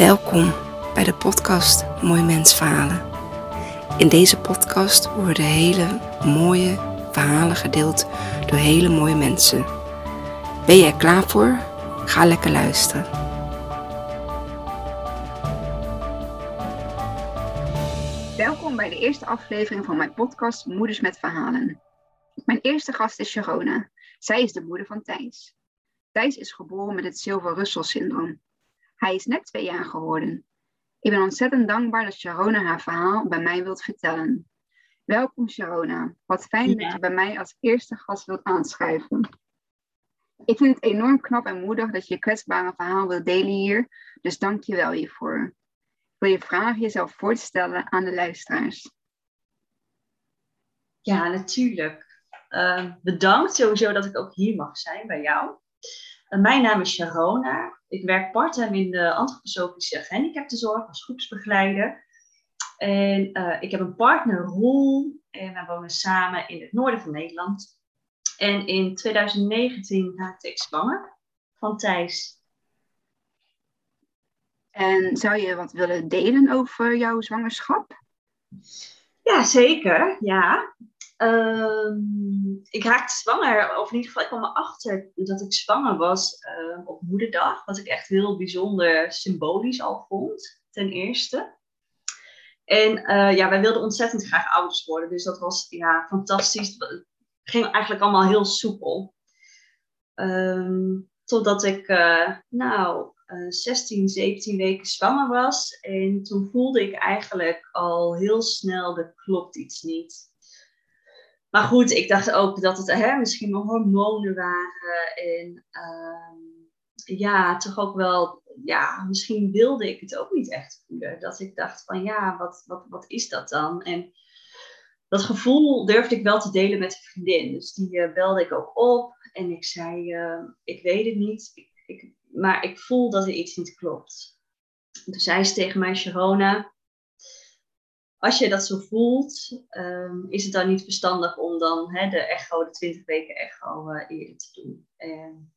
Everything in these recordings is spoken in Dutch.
Welkom bij de podcast Mooi Mens Verhalen. In deze podcast worden hele mooie verhalen gedeeld door hele mooie mensen. Ben er klaar voor? Ga lekker luisteren. Welkom bij de eerste aflevering van mijn podcast Moeders met Verhalen. Mijn eerste gast is Sharona. Zij is de moeder van Thijs. Thijs is geboren met het Silver-Russell-syndroom. Hij is net twee jaar geworden. Ik ben ontzettend dankbaar dat Sharona haar verhaal bij mij wilt vertellen. Welkom Sharona. Wat fijn dat je bij mij als eerste gast wilt aanschuiven. Ik vind het enorm knap en moedig dat je je kwetsbare verhaal wilt delen hier, dus dank je wel hiervoor. Ik wil je vragen jezelf voor te stellen aan de luisteraars. Ja, natuurlijk. Uh, bedankt sowieso dat ik ook hier mag zijn bij jou. Uh, mijn naam is Sharona. Ik werk parttime in de antroposofische gehandicaptenzorg als groepsbegeleider. En uh, ik heb een partner, Roel, en wij wonen samen in het noorden van Nederland. En in 2019 raakte ik zwanger van Thijs. En zou je wat willen delen over jouw zwangerschap? Ja, zeker. Ja. Um, ik raakte zwanger, of in ieder geval, ik kwam erachter dat ik zwanger was uh, op moederdag. Wat ik echt heel bijzonder symbolisch al vond, ten eerste. En uh, ja, wij wilden ontzettend graag ouders worden. Dus dat was ja, fantastisch. Het ging eigenlijk allemaal heel soepel. Um, totdat ik, uh, nou, 16, 17 weken zwanger was. En toen voelde ik eigenlijk al heel snel, er klopt iets niet. Maar goed, ik dacht ook dat het hè, misschien mijn hormonen waren. En uh, ja, toch ook wel, ja, misschien wilde ik het ook niet echt voelen. Dat ik dacht van ja, wat, wat, wat is dat dan? En dat gevoel durfde ik wel te delen met een vriendin. Dus die uh, belde ik ook op en ik zei, uh, ik weet het niet, ik, maar ik voel dat er iets niet klopt. Toen zei ze tegen mij, Sharona, als je dat zo voelt, um, is het dan niet verstandig om dan hè, de echo, de 20 weken echo, uh, eerder te doen. En,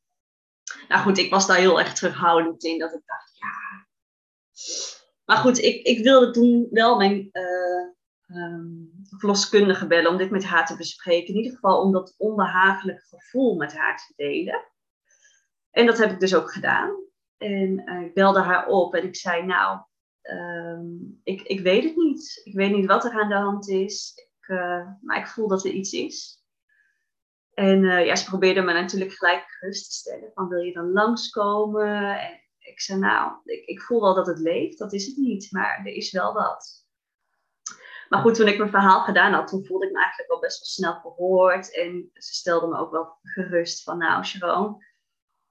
nou goed, ik was daar heel erg terughoudend in, dat ik dacht, ja. Maar goed, ik, ik wilde toen wel mijn uh, verloskundige bellen om dit met haar te bespreken. In ieder geval om dat onbehagelijke gevoel met haar te delen. En dat heb ik dus ook gedaan. En uh, ik belde haar op en ik zei, nou, um, ik, ik weet het niet. Ik weet niet wat er aan de hand is. Ik, uh, maar ik voel dat er iets is. En uh, ja, ze probeerde me natuurlijk gelijk gerust te stellen. Van wil je dan langskomen? En ik zei nou, ik, ik voel wel dat het leeft. Dat is het niet. Maar er is wel wat. Maar goed, toen ik mijn verhaal gedaan had, toen voelde ik me eigenlijk al best wel snel gehoord. En ze stelde me ook wel gerust van nou Sharon,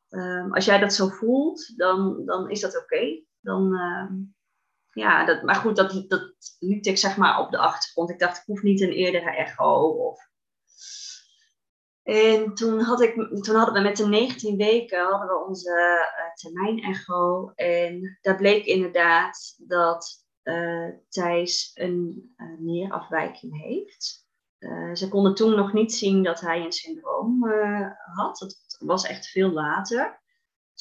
um, als jij dat zo voelt, dan, dan is dat oké. Dan, um, ja, dat, maar goed, dat, dat ik zeg maar op de achtergrond. Ik dacht, ik hoef niet een eerdere echo. Of... En toen, had ik, toen hadden we met de 19 weken hadden we onze uh, termijn echo. En daar bleek inderdaad dat uh, Thijs een uh, nierafwijking heeft. Ze konden toen nog niet zien dat hij een syndroom had. Dat was echt veel later.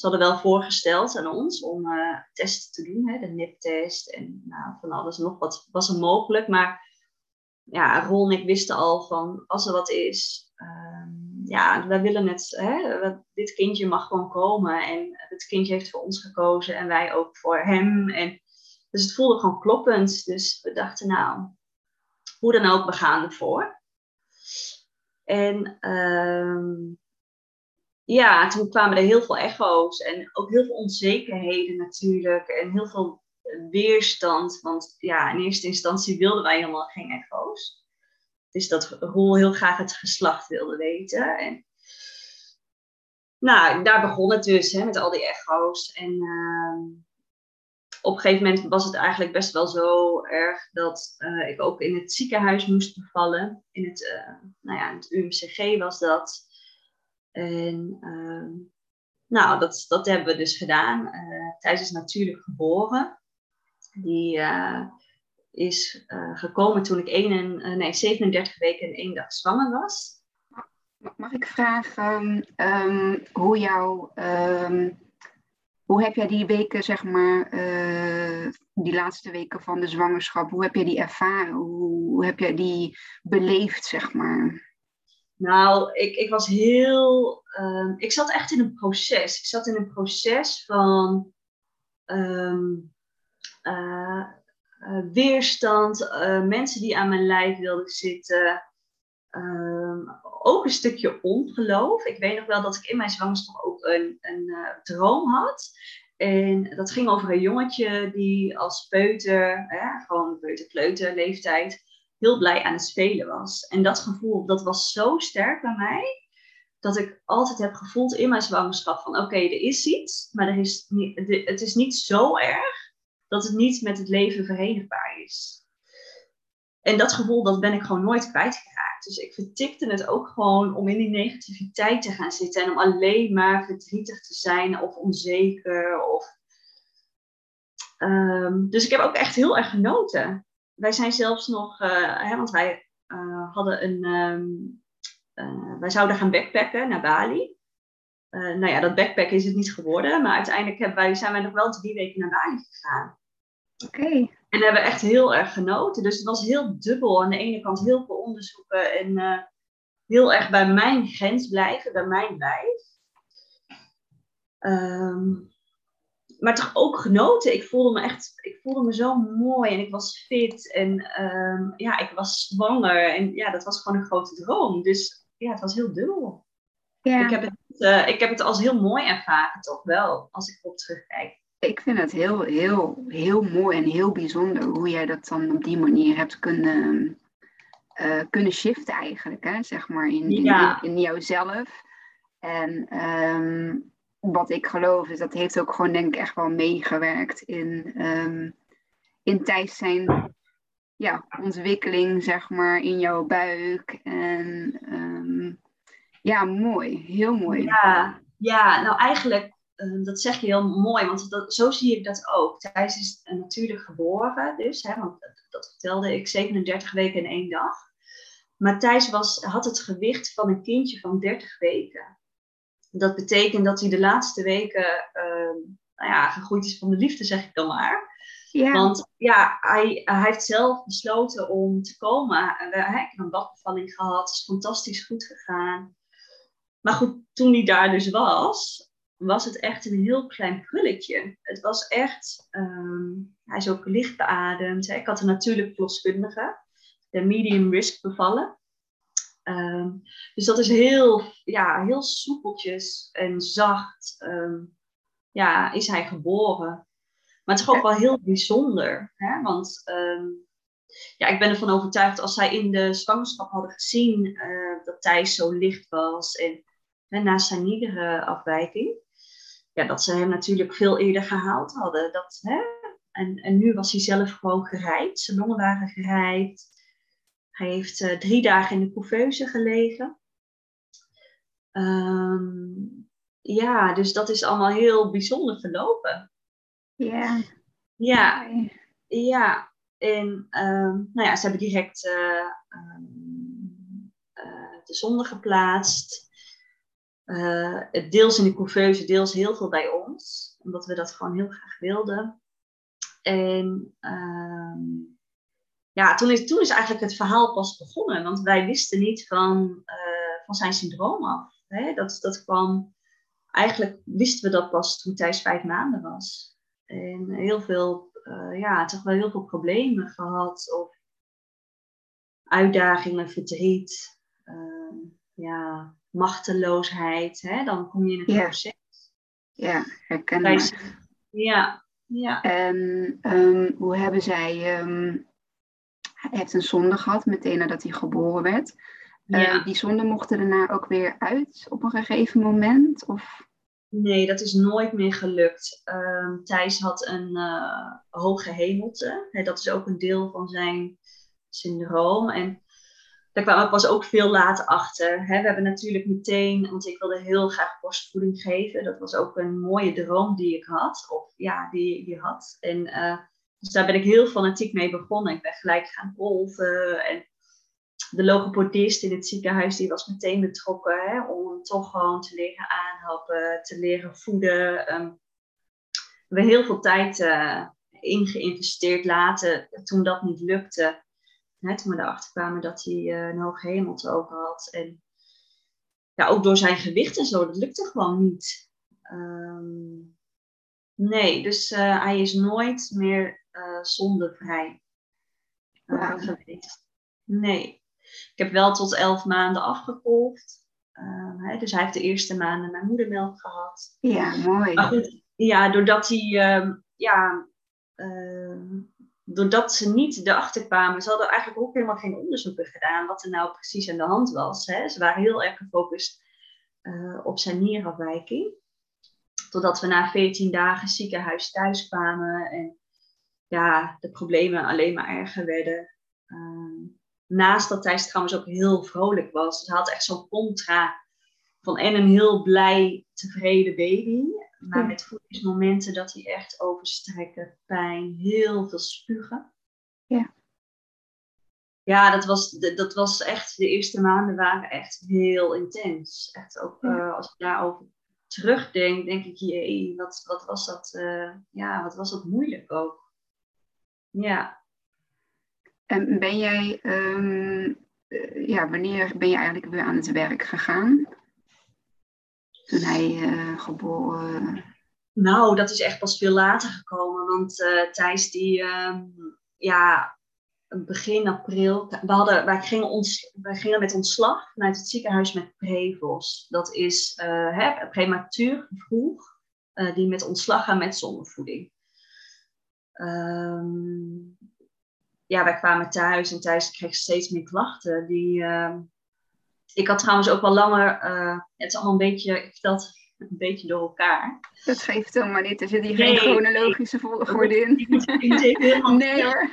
Ze hadden wel voorgesteld aan ons om testen te doen, hè, de NIP-test en nou, van alles nog wat was er mogelijk. Maar ja, Ron en ik wisten al van als er wat is, ehm, ja, wij willen het, hè, dit kindje mag gewoon komen en het kindje heeft voor ons gekozen en wij ook voor hem. En dus het voelde gewoon kloppend. Dus we dachten, nou, hoe dan ook, we gaan ervoor. En um, ja, toen kwamen er heel veel echo's en ook heel veel onzekerheden natuurlijk. En heel veel weerstand. Want ja, in eerste instantie wilden wij helemaal geen echo's. Dus dat Roel heel graag het geslacht wilde weten. En nou, daar begon het dus hè, met al die echo's. En uh, op een gegeven moment was het eigenlijk best wel zo erg dat uh, ik ook in het ziekenhuis moest bevallen. In het, uh, nou ja, het UMCG was dat. En uh, nou, dat, dat hebben we dus gedaan. Thijs is natuurlijk geboren. Die is gekomen toen ik 1 nee, 37 weken en één dag zwanger was. Mag ik vragen um, hoe jouw... Um hoe heb jij die weken, zeg maar, eh, die laatste weken van de zwangerschap, hoe heb jij die ervaren? Hoe, heb jij die beleefd, zeg maar? Nou, ik, ik was heel. Ehm, ik zat echt in een proces. Ik zat in een proces van ehm, eh, eh, weerstand, mensen die aan mijn lijf wilden zitten. Ehm, ook een stukje ongeloof. Ik weet nog wel dat ik in mijn zwangerschap ook een, een droom had. En dat ging over een jongetje die als peuter, hè, gewoon peuter leeftijd, heel blij aan het spelen was. En dat gevoel, dat was zo sterk bij mij, dat ik altijd heb gevoeld in mijn zwangerschap van oké, er is iets, maar er is niet, het is niet zo erg dat het niet met het leven verenigbaar is. En dat gevoel, dat ben ik gewoon nooit kwijtgeraakt. Dus ik vertikte het ook gewoon om in die negativiteit te gaan zitten. En om alleen maar verdrietig te zijn of onzeker. Of... Ehm, dus ik heb ook echt heel erg genoten. Wij zijn zelfs nog, uh, hè, want wij uh, hadden een, um, uh, wij zouden gaan backpacken naar Bali. nou ja, dat backpacken is het niet geworden, maar uiteindelijk hebben wij, zijn wij nog wel drie weken naar Bali gegaan. Oké. En hebben echt heel erg genoten. Dus het was heel dubbel. Aan de ene kant heel veel onderzoeken en uh, heel erg bij mijn grens blijven, bij mijn lijf. Um, maar toch ook genoten. Ik voelde me echt, ik voelde me zo mooi en ik was fit en um, ja, ik was zwanger. En ja, dat was gewoon een grote droom. Dus ja, het was heel dubbel. Ja. Ik, heb het, uh, ik heb het als heel mooi ervaren, toch wel, als ik erop terugkijk ik vind het heel, heel, heel mooi en heel bijzonder hoe jij dat dan op die manier hebt kunnen, uh, kunnen shiften eigenlijk, hè? zeg maar, in, in, in, jouzelf. En um, wat ik geloof is, dat heeft ook gewoon denk ik echt wel meegewerkt in, um, in Thijs zijn ja, ontwikkeling, zeg maar, in jouw buik. En um, ja, mooi, heel mooi. Ja, ja nou eigenlijk Ehm, dat zeg je heel mooi, want dat, zo zie ik dat ook. Thijs is natuurlijk geboren, dus, hè, want dat, dat, vertelde ik, 37 weken in één dag. Maar Thijs was, had het gewicht van een kindje van 30 weken. Dat betekent dat hij de laatste weken uh, nou ja, gegroeid is van de liefde, zeg ik dan maar. Ja. Want ja, hij, hij heeft zelf besloten om te komen. Hij heeft een badbevalling gehad, het is fantastisch goed gegaan. Maar goed, toen hij daar dus was, was het echt een heel klein prulletje. Het was echt, ehm, hij is ook licht beademd. Hè. Ik had een natuurlijk verloskundige, de medium risk bevallen. Ehm, dus dat is heel, ja, heel soepeltjes en zacht um, ja, is hij geboren. Maar het is ook wel heel bijzonder. Hè? Want ja, ik ben ervan overtuigd als zij in de zwangerschap hadden gezien uh, dat Thijs zo licht was en, en naast zijn iedere afwijking, ja, dat ze hem natuurlijk veel eerder gehaald hadden. Dat, hè? En, en nu was hij zelf gewoon gerijpt. Zijn longen waren gerijpt. Hij heeft uh, drie dagen in de couveuse gelegen. Um, ja, dus dat is allemaal heel bijzonder verlopen. Ja. Ja. Ja. En um, nou ja, ze hebben direct uh, um, uh, de zonde geplaatst. Uh, deels in de couveuse, deels heel veel bij ons. Omdat we dat gewoon heel graag wilden. En ja, toen is, toen is eigenlijk het verhaal pas begonnen. Want wij wisten niet van, uh, van zijn syndroom af. Hè? Dat, dat kwam, eigenlijk wisten we dat pas toen Thijs vijf maanden was. En heel veel, uh, ja, toch wel heel veel problemen gehad. Of uitdagingen, verdriet. Ehm, ja, machteloosheid, hè, dan kom je in het proces. Ja, herkenbaar. Ja, ja. En um, hoe hebben zij, um, hij heeft een zonde gehad meteen nadat hij geboren werd. Eh, ja. Uh, die zonde mochten daarna ook weer uit op een gegeven moment? Of? Nee, dat is nooit meer gelukt. Um, Thijs had een uh, hoge hemelte. dat is ook een deel van zijn syndroom. En daar kwamen we pas ook veel later achter. Hè. We hebben natuurlijk meteen, want ik wilde heel graag borstvoeding geven. Dat was ook een mooie droom die ik had. Of ja, die je had. En uh, dus daar ben ik heel fanatiek mee begonnen. Ik ben gelijk gaan golven. En de logopedist in het ziekenhuis, die was meteen betrokken. Hè, om toch gewoon te leren aanhappen, te leren voeden. Um, we heel veel tijd uh, in geïnvesteerd. Later, toen dat niet lukte, hè, toen we erachter kwamen dat hij uh, een hoog hemeltogen had. En ja, ook door zijn gewicht en zo, dat lukte gewoon niet. Ehm, nee, dus hij is nooit meer zondevrij geweest. Nee. Ik heb wel tot elf maanden afgekolfd. Uh, dus hij heeft de eerste maanden mijn moedermelk gehad. Ja, mooi. goed, ja, doordat hij, uh, ja, uh, doordat ze niet erachter kwamen, ze hadden eigenlijk ook helemaal geen onderzoeken gedaan wat er nou precies aan de hand was. Hè. Ze waren heel erg gefocust eh, op zijn nierafwijking. Totdat we na 14 dagen ziekenhuis thuis kwamen en ja, de problemen alleen maar erger werden. Ehm, naast dat Thijs trouwens ook heel vrolijk was. Dus hij had echt zo'n contra van en een heel blij, tevreden baby. Maar met voedingsmomenten dat hij echt overstrekken, pijn, heel veel spugen. Ja. Ja, dat was, dat was echt, de eerste maanden waren echt heel intens. Echt ook uh, als ik daarover terugdenk, denk ik, jee, wat, wat was dat, uh, ja, wat was dat moeilijk ook. Ja. En ben jij, um, ja, wanneer ben je eigenlijk weer aan het werk gegaan? Toen hij uh, geboren... Nou, dat is echt pas veel later gekomen. Want uh, Thijs die, uh, ja, begin april... We hadden, wij, gingen ons, wij gingen met ontslag vanuit het ziekenhuis met Prevos. Dat is hè, prematuur vroeg, die met ontslag gaan met zonnevoeding. Um, ja, wij kwamen thuis en thuis kreeg steeds meer klachten. Die, uh, ik had trouwens ook wel langer, uh, het is allemaal een beetje, ik vertel het een beetje door elkaar. Dat geeft helemaal niet, er zit hier geen chronologische volgorde in. nee hoor.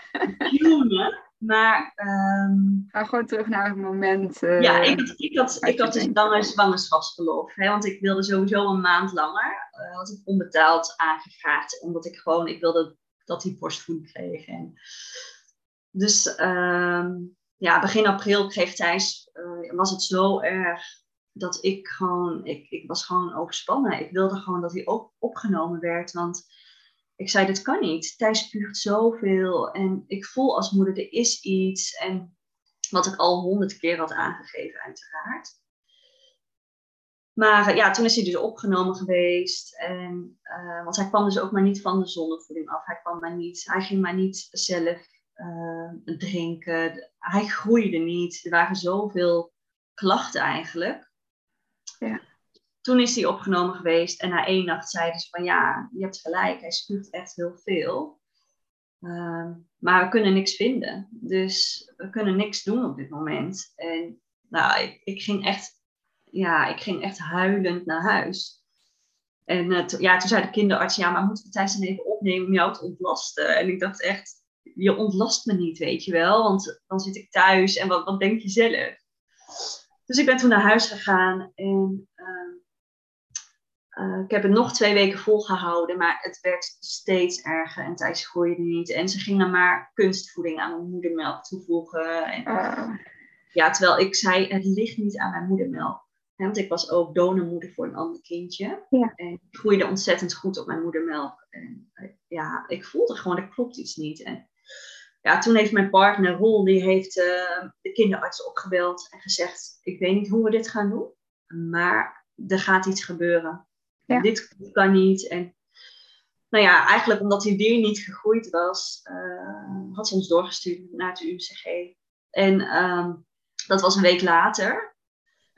maar... Um, Ga gewoon terug naar het moment. Uh, ja, ik had, ik had, ik had dus langer zwangerschapsverlof. Hè, want ik wilde sowieso een maand langer. Uh, had ik onbetaald aangevraagd. Omdat ik gewoon, ik wilde dat hij borstvoeding kreeg. En, dus uh, ja, begin april kreeg Thijs, uh, was het zo erg dat ik gewoon, ik, ik was gewoon overspannen. Ik wilde gewoon dat hij ook opgenomen werd, want ik zei, dit kan niet. Thijs spuugt zoveel en ik voel als moeder, er is iets. En wat ik al honderd keer had aangegeven, uiteraard. Maar ja, toen is hij dus opgenomen geweest. En, uh, want hij kwam dus ook maar niet van de zonnevoeding af. Hij, kwam maar niet, hij ging maar niet zelf uh, drinken. Hij groeide niet. Er waren zoveel klachten eigenlijk. Ja. Toen is hij opgenomen geweest en na één nacht zeiden ze van ja, je hebt gelijk, hij spuugt echt heel veel. Uh, maar we kunnen niks vinden. Dus we kunnen niks doen op dit moment. En nou, ik, ik ging echt, ja, ik ging echt huilend naar huis. En uh, ja, toen zei de kinderarts, ja, maar moeten we Thijs dan even opnemen om jou te ontlasten? En ik dacht echt, je ontlast me niet, weet je wel. Want dan zit ik thuis en wat, wat denk je zelf? Dus ik ben toen naar huis gegaan en uh, uh, ik heb het nog twee weken volgehouden, maar het werd steeds erger en Thijs groeide niet. En ze gingen maar kunstvoeding aan mijn moedermelk toevoegen. En, uh. Ja, terwijl ik zei, het ligt niet aan mijn moedermelk. Want ik was ook donormoeder voor een ander kindje. Ja. En ik groeide ontzettend goed op mijn moedermelk. En eh, ja, ik voelde gewoon, er klopt iets niet. En ja, toen heeft mijn partner Roel, die heeft uh, de kinderarts opgebeld en gezegd, ik weet niet hoe we dit gaan doen, maar er gaat iets gebeuren. Ja. Dit kan niet. En nou ja, eigenlijk omdat hij weer niet gegroeid was, uh, had ze ons doorgestuurd naar het UMCG. En uh, dat was een week later.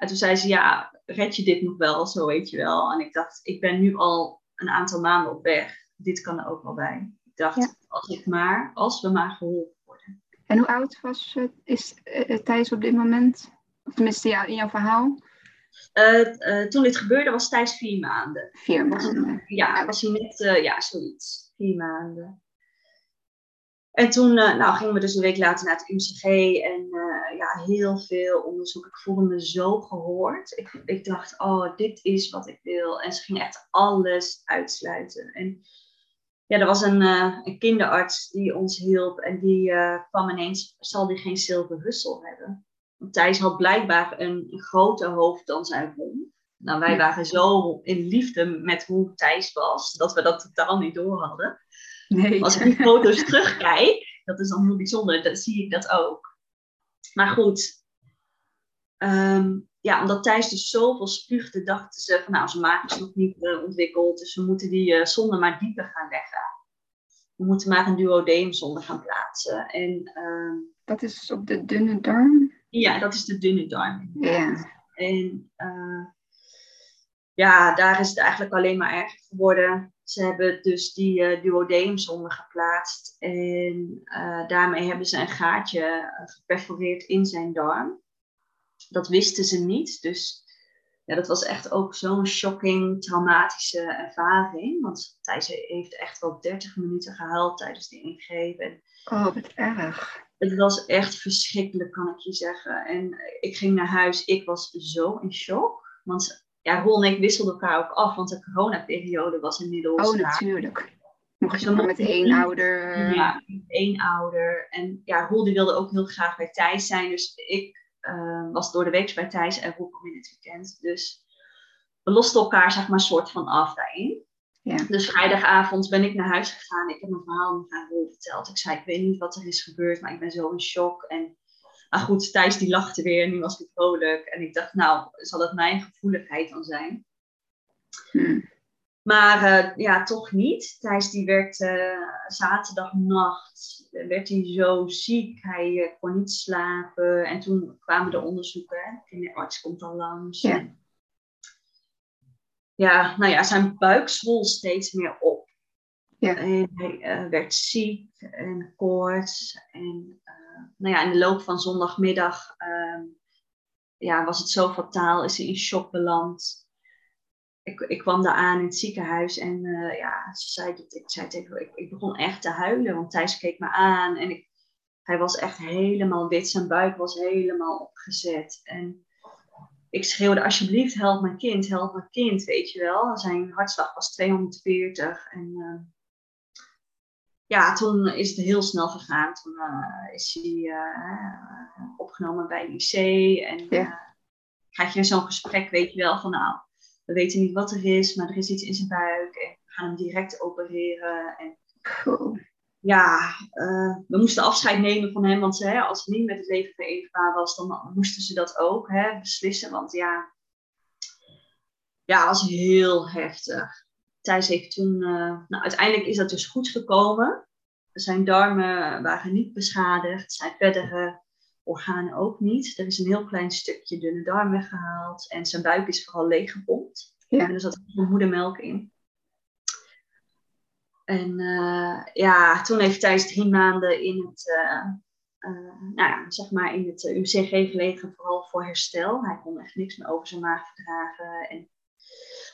En toen zei ze, ja, red je dit nog wel, zo weet je wel. En ik dacht, ik ben nu al een aantal maanden op weg. Dit kan er ook wel bij. Ik dacht, Ja. als ik maar, als we maar geholpen worden. En hoe oud was, uh, is uh, Thijs op dit moment? Of tenminste ja, in jouw verhaal? Uh, toen dit gebeurde was Thijs vier maanden. Vier maanden. Ja, was hij net, eh, ja, zoiets. Vier maanden. En toen eh, nou, gingen we dus een week later naar het UMCG en eh, ja, heel veel onderzoek. Ik voelde me zo gehoord. Ik, ik dacht, oh, dit is wat ik wil. En ze gingen echt alles uitsluiten. En ja, er was een, eh, een kinderarts die ons hielp en die kwam ineens, zal die geen Silver Russell hebben? Want Thijs had blijkbaar een, groter hoofd dan zijn mond. Nou, wij waren zo in liefde met hoe Thijs was, dat we dat totaal niet door hadden. Nee. Als ik die foto's terugkijk, dat is dan heel bijzonder, dan zie ik dat ook. Maar goed, ehm, ja, omdat Thijs dus zoveel spuugde, dachten ze van nou, zijn maag is nog niet uh, ontwikkeld, dus we moeten die uh, zonde maar dieper gaan leggen. We moeten maar een duodeumzonde gaan plaatsen. En, uh, dat is op de dunne darm? Ja, dat is de dunne darm. Ja. En uh, ja, daar is het eigenlijk alleen maar erger geworden. Ze hebben dus die uh, geplaatst en uh, daarmee hebben ze een gaatje geperforeerd in zijn darm. Dat wisten ze niet, dus ja, dat was echt ook zo'n shocking, traumatische ervaring. Want Thijs heeft echt wel 30 minuten gehuild tijdens de ingreep. oh, wat erg. Het was echt verschrikkelijk, kan ik je zeggen. En ik ging naar huis, ik was zo in shock. Want ja, Roel en ik wisselden elkaar ook af, want de coronaperiode was inmiddels. Oh, natuurlijk. Mocht je nog met één ouder. Ja, één ouder. En ja, Roel die wilde ook heel graag bij Thijs zijn. Dus ik uh, was door de week bij Thijs en Roel kwam in het weekend. Dus we losten elkaar zeg maar soort van af daarin. Ja. Dus vrijdagavond ben ik naar huis gegaan. Ik heb mijn verhaal aan Roel verteld. Ik zei, ik weet niet wat er is gebeurd, maar ik ben zo in shock. En maar goed, Thijs die lachte weer en die was weer vrolijk. En ik dacht, nou, zal het mijn gevoeligheid dan zijn? Hmm. Maar uh, ja, toch niet. Thijs die werd uh, zaterdagnacht, werd hij zo ziek. Hij uh, kon niet slapen. En toen kwamen de onderzoeken. De arts komt al langs. Ja. En, ja, nou ja, zijn buik zwol steeds meer op. Ja. En hij werd ziek en koorts. En nou ja, in de loop van zondagmiddag uh, ja, was het zo fataal, is hij in shock beland. Ik, ik kwam daar aan in het ziekenhuis en uh, ja, ze zei dat, ik, zei tegen, ik, ik begon echt te huilen, want Thijs keek me aan en ik, hij was echt helemaal wit, zijn buik was helemaal opgezet. En ik schreeuwde, alsjeblieft, help mijn kind, help mijn kind, weet je wel. Zijn hartslag was 240 en... Uh, ja, toen is het heel snel gegaan. Toen uh, is hij uh, opgenomen bij de IC. En Ja. uh, krijg je zo'n gesprek, weet je wel, van nou, we weten niet wat er is, maar er is iets in zijn buik. En we gaan hem direct opereren. En Cool. ja, we moesten afscheid nemen van hem. Want hè, als het niet met het leven verenigbaar was, dan moesten ze dat ook hè, beslissen. Want ja, ja, was heel heftig. Thijs heeft toen, uh, nou uiteindelijk is dat dus goed gekomen. Zijn darmen waren niet beschadigd, zijn verdere organen ook niet. Er is een heel klein stukje dunne darm weggehaald en zijn buik is vooral leeggepompt. Ja. En er zat veel moedermelk in. En uh, ja, toen heeft Thijs drie maanden in het, uh, nou ja, zeg maar in het UCG gelegen, vooral voor herstel. Hij kon echt niks meer over zijn maag verdragen. En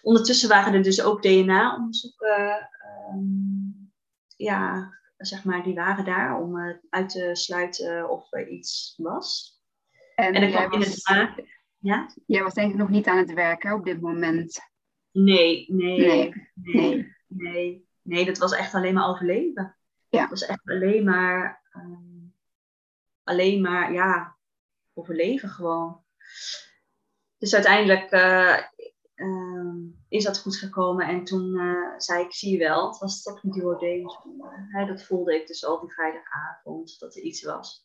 Ondertussen waren er dus ook DNA-onderzoeken, um, ja, zeg maar, die waren daar om uh, uit te sluiten of er iets was. En, en jij, was, het. Ja? jij was denk ik nog niet aan het werken op dit moment. Nee, nee, Nee, nee, nee. dat was echt alleen maar overleven. Ja. Dat was echt alleen maar, um, alleen maar, ja, overleven gewoon. Dus uiteindelijk uh, is dat goed gekomen. En toen uh, zei ik, zie je wel, het was toch een. Hè, dat voelde ik dus al die vrijdagavond, dat er iets was.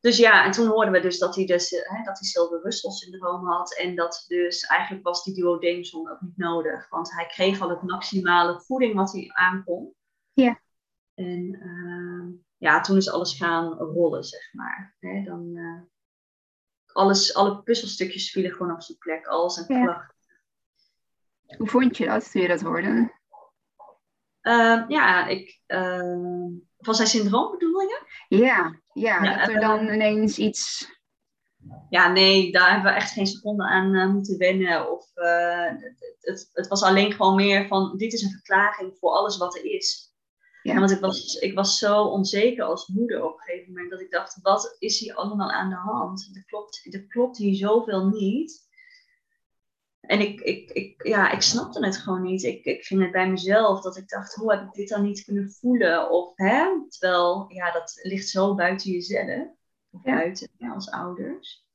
Dus ja, en toen hoorden we dus dat hij, dus, hè, dat hij Silver Russell syndroom had. En dat dus eigenlijk was die duodeumzonde ook niet nodig. Want hij kreeg al het maximale voeding wat hij aankon. Ja. En uh, ja, toen is alles gaan rollen, zeg maar. Hè, dan, alles, alle puzzelstukjes vielen gewoon op zijn plek, al zijn Ja. klachten. Hoe vond je dat toen je dat hoorde? Uh, ja, ik, uh, van zijn syndroom bedoel je? Ja, ja, Ja, dat er dan ineens iets. Ja, nee, daar hebben we echt geen seconde aan uh, moeten wennen. Of, het, het, het, was alleen gewoon meer van, dit is een verklaring voor alles wat er is. Ja. Want ik was, ik was zo onzeker als moeder op een gegeven moment, dat ik dacht, wat is hier allemaal aan de hand? Er klopt, er klopt hier zoveel niet. En ik, ik, ik, ja, ik snapte het gewoon niet. Ik, ik ging het bij mezelf dat ik dacht, hoe heb ik dit dan niet kunnen voelen? Of, hè? Terwijl, ja, dat ligt zo buiten jezelf. Of Ja. buiten, ja, als ouders.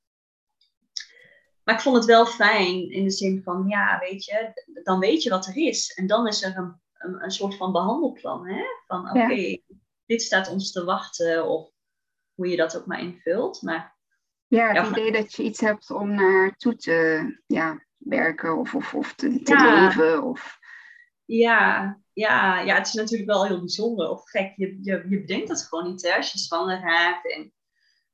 maar ik vond het wel fijn in de zin van, ja, weet je, dan weet je wat er is. En dan is er een, een, een soort van behandelplan, hè? Van oké, dit staat ons te wachten, of hoe je dat ook maar invult. Maar, ja, het idee dat je iets hebt om naartoe te ja, werken of, of, of te, te leven. Of... Ja, ja, ja, het is natuurlijk wel heel bijzonder of gek. Je, je, je bedenkt dat gewoon niet hè, als je zwanger raakt. En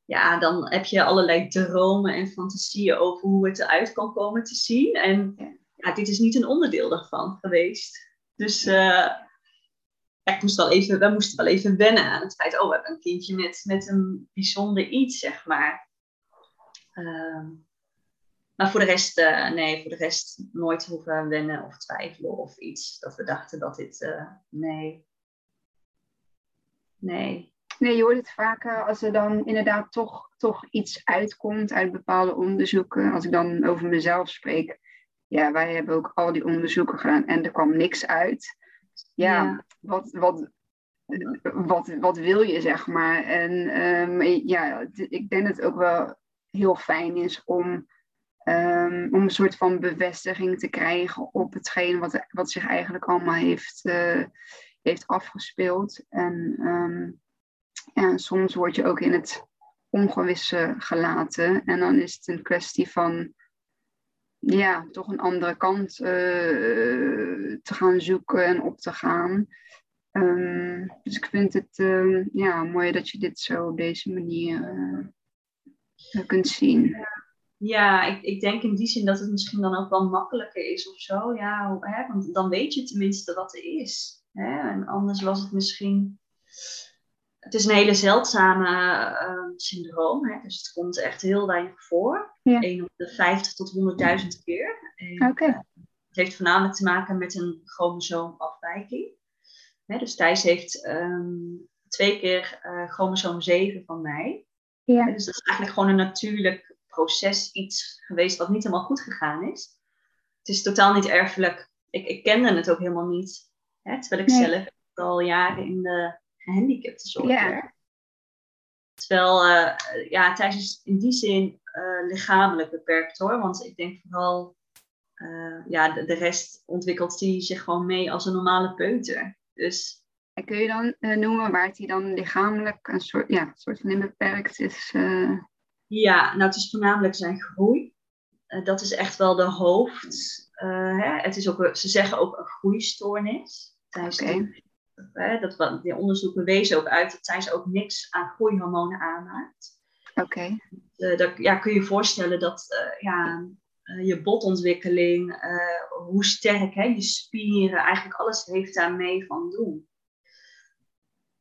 ja, dan heb je allerlei dromen en fantasieën over hoe het eruit kan komen te zien. En ja, dit is niet een onderdeel daarvan geweest. Dus uh, ik moest wel even, we moesten wel even wennen aan het feit, oh, we hebben een kindje met, met een bijzonder iets, zeg maar. Uh, maar voor de rest, uh, nee, voor de rest nooit hoeven wennen of twijfelen of iets. Dat we dachten dat dit, uh, nee. Nee. Nee, je hoort het vaker als er dan inderdaad toch, toch iets uitkomt uit bepaalde onderzoeken. Als ik dan over mezelf spreek. Ja, wij hebben ook al die onderzoeken gedaan en er kwam niks uit. Ja, ja. Wat, wat, wat, wat wil je, zeg maar. En um, ja, ik denk dat het ook wel heel fijn is om Um, om een soort van bevestiging te krijgen op hetgeen wat, wat zich eigenlijk allemaal heeft, uh, heeft afgespeeld. En um, ja, soms word je ook in het ongewisse gelaten. En dan is het een kwestie van ja, toch een andere kant uh, te gaan zoeken en op te gaan. Um, dus ik vind het uh, ja, mooi dat je dit zo op deze manier uh, kunt zien. Ja, ik, ik denk in die zin dat het misschien dan ook wel makkelijker is of zo. Ja, hè, want dan weet je tenminste wat er is. Hè? En anders was het misschien. Het is een hele zeldzame uh, syndroom. Hè? Dus het komt echt heel weinig voor. Ja. 1 op de 50 tot 100.000 keer. Oké. Okay. het heeft voornamelijk te maken met een chromosoomafwijking. Hè? Dus Thijs heeft um, twee keer uh, chromosoom 7 van mij. Ja. Dus dat is eigenlijk gewoon een natuurlijk proces iets geweest wat niet helemaal goed gegaan is. Het is totaal niet erfelijk. Ik, ik kende het ook helemaal niet. Hè, terwijl ik zelf al jaren in de gehandicaptenzorg ja. werk. Terwijl, uh, ja, Thijs is in die zin lichamelijk beperkt hoor. Want ik denk vooral, uh, ja, de, de, rest ontwikkelt hij zich gewoon mee als een normale peuter. Dus... En kun je dan noemen waar hij dan lichamelijk een soort, ja, soort van in beperkt is? Ja, nou het is voornamelijk zijn groei. Uh, dat is echt wel de hoofd. Uh, hè? Het is ook, ze zeggen ook een groeistoornis. Okay. uh, dat, die onderzoeken wezen ook uit dat Thijs ook niks aan groeihormonen aanmaakt. Oké. Okay. Uh, ja, kun je je voorstellen dat ja, je botontwikkeling, hoe sterk hè, je spieren, eigenlijk alles heeft daar mee van doen.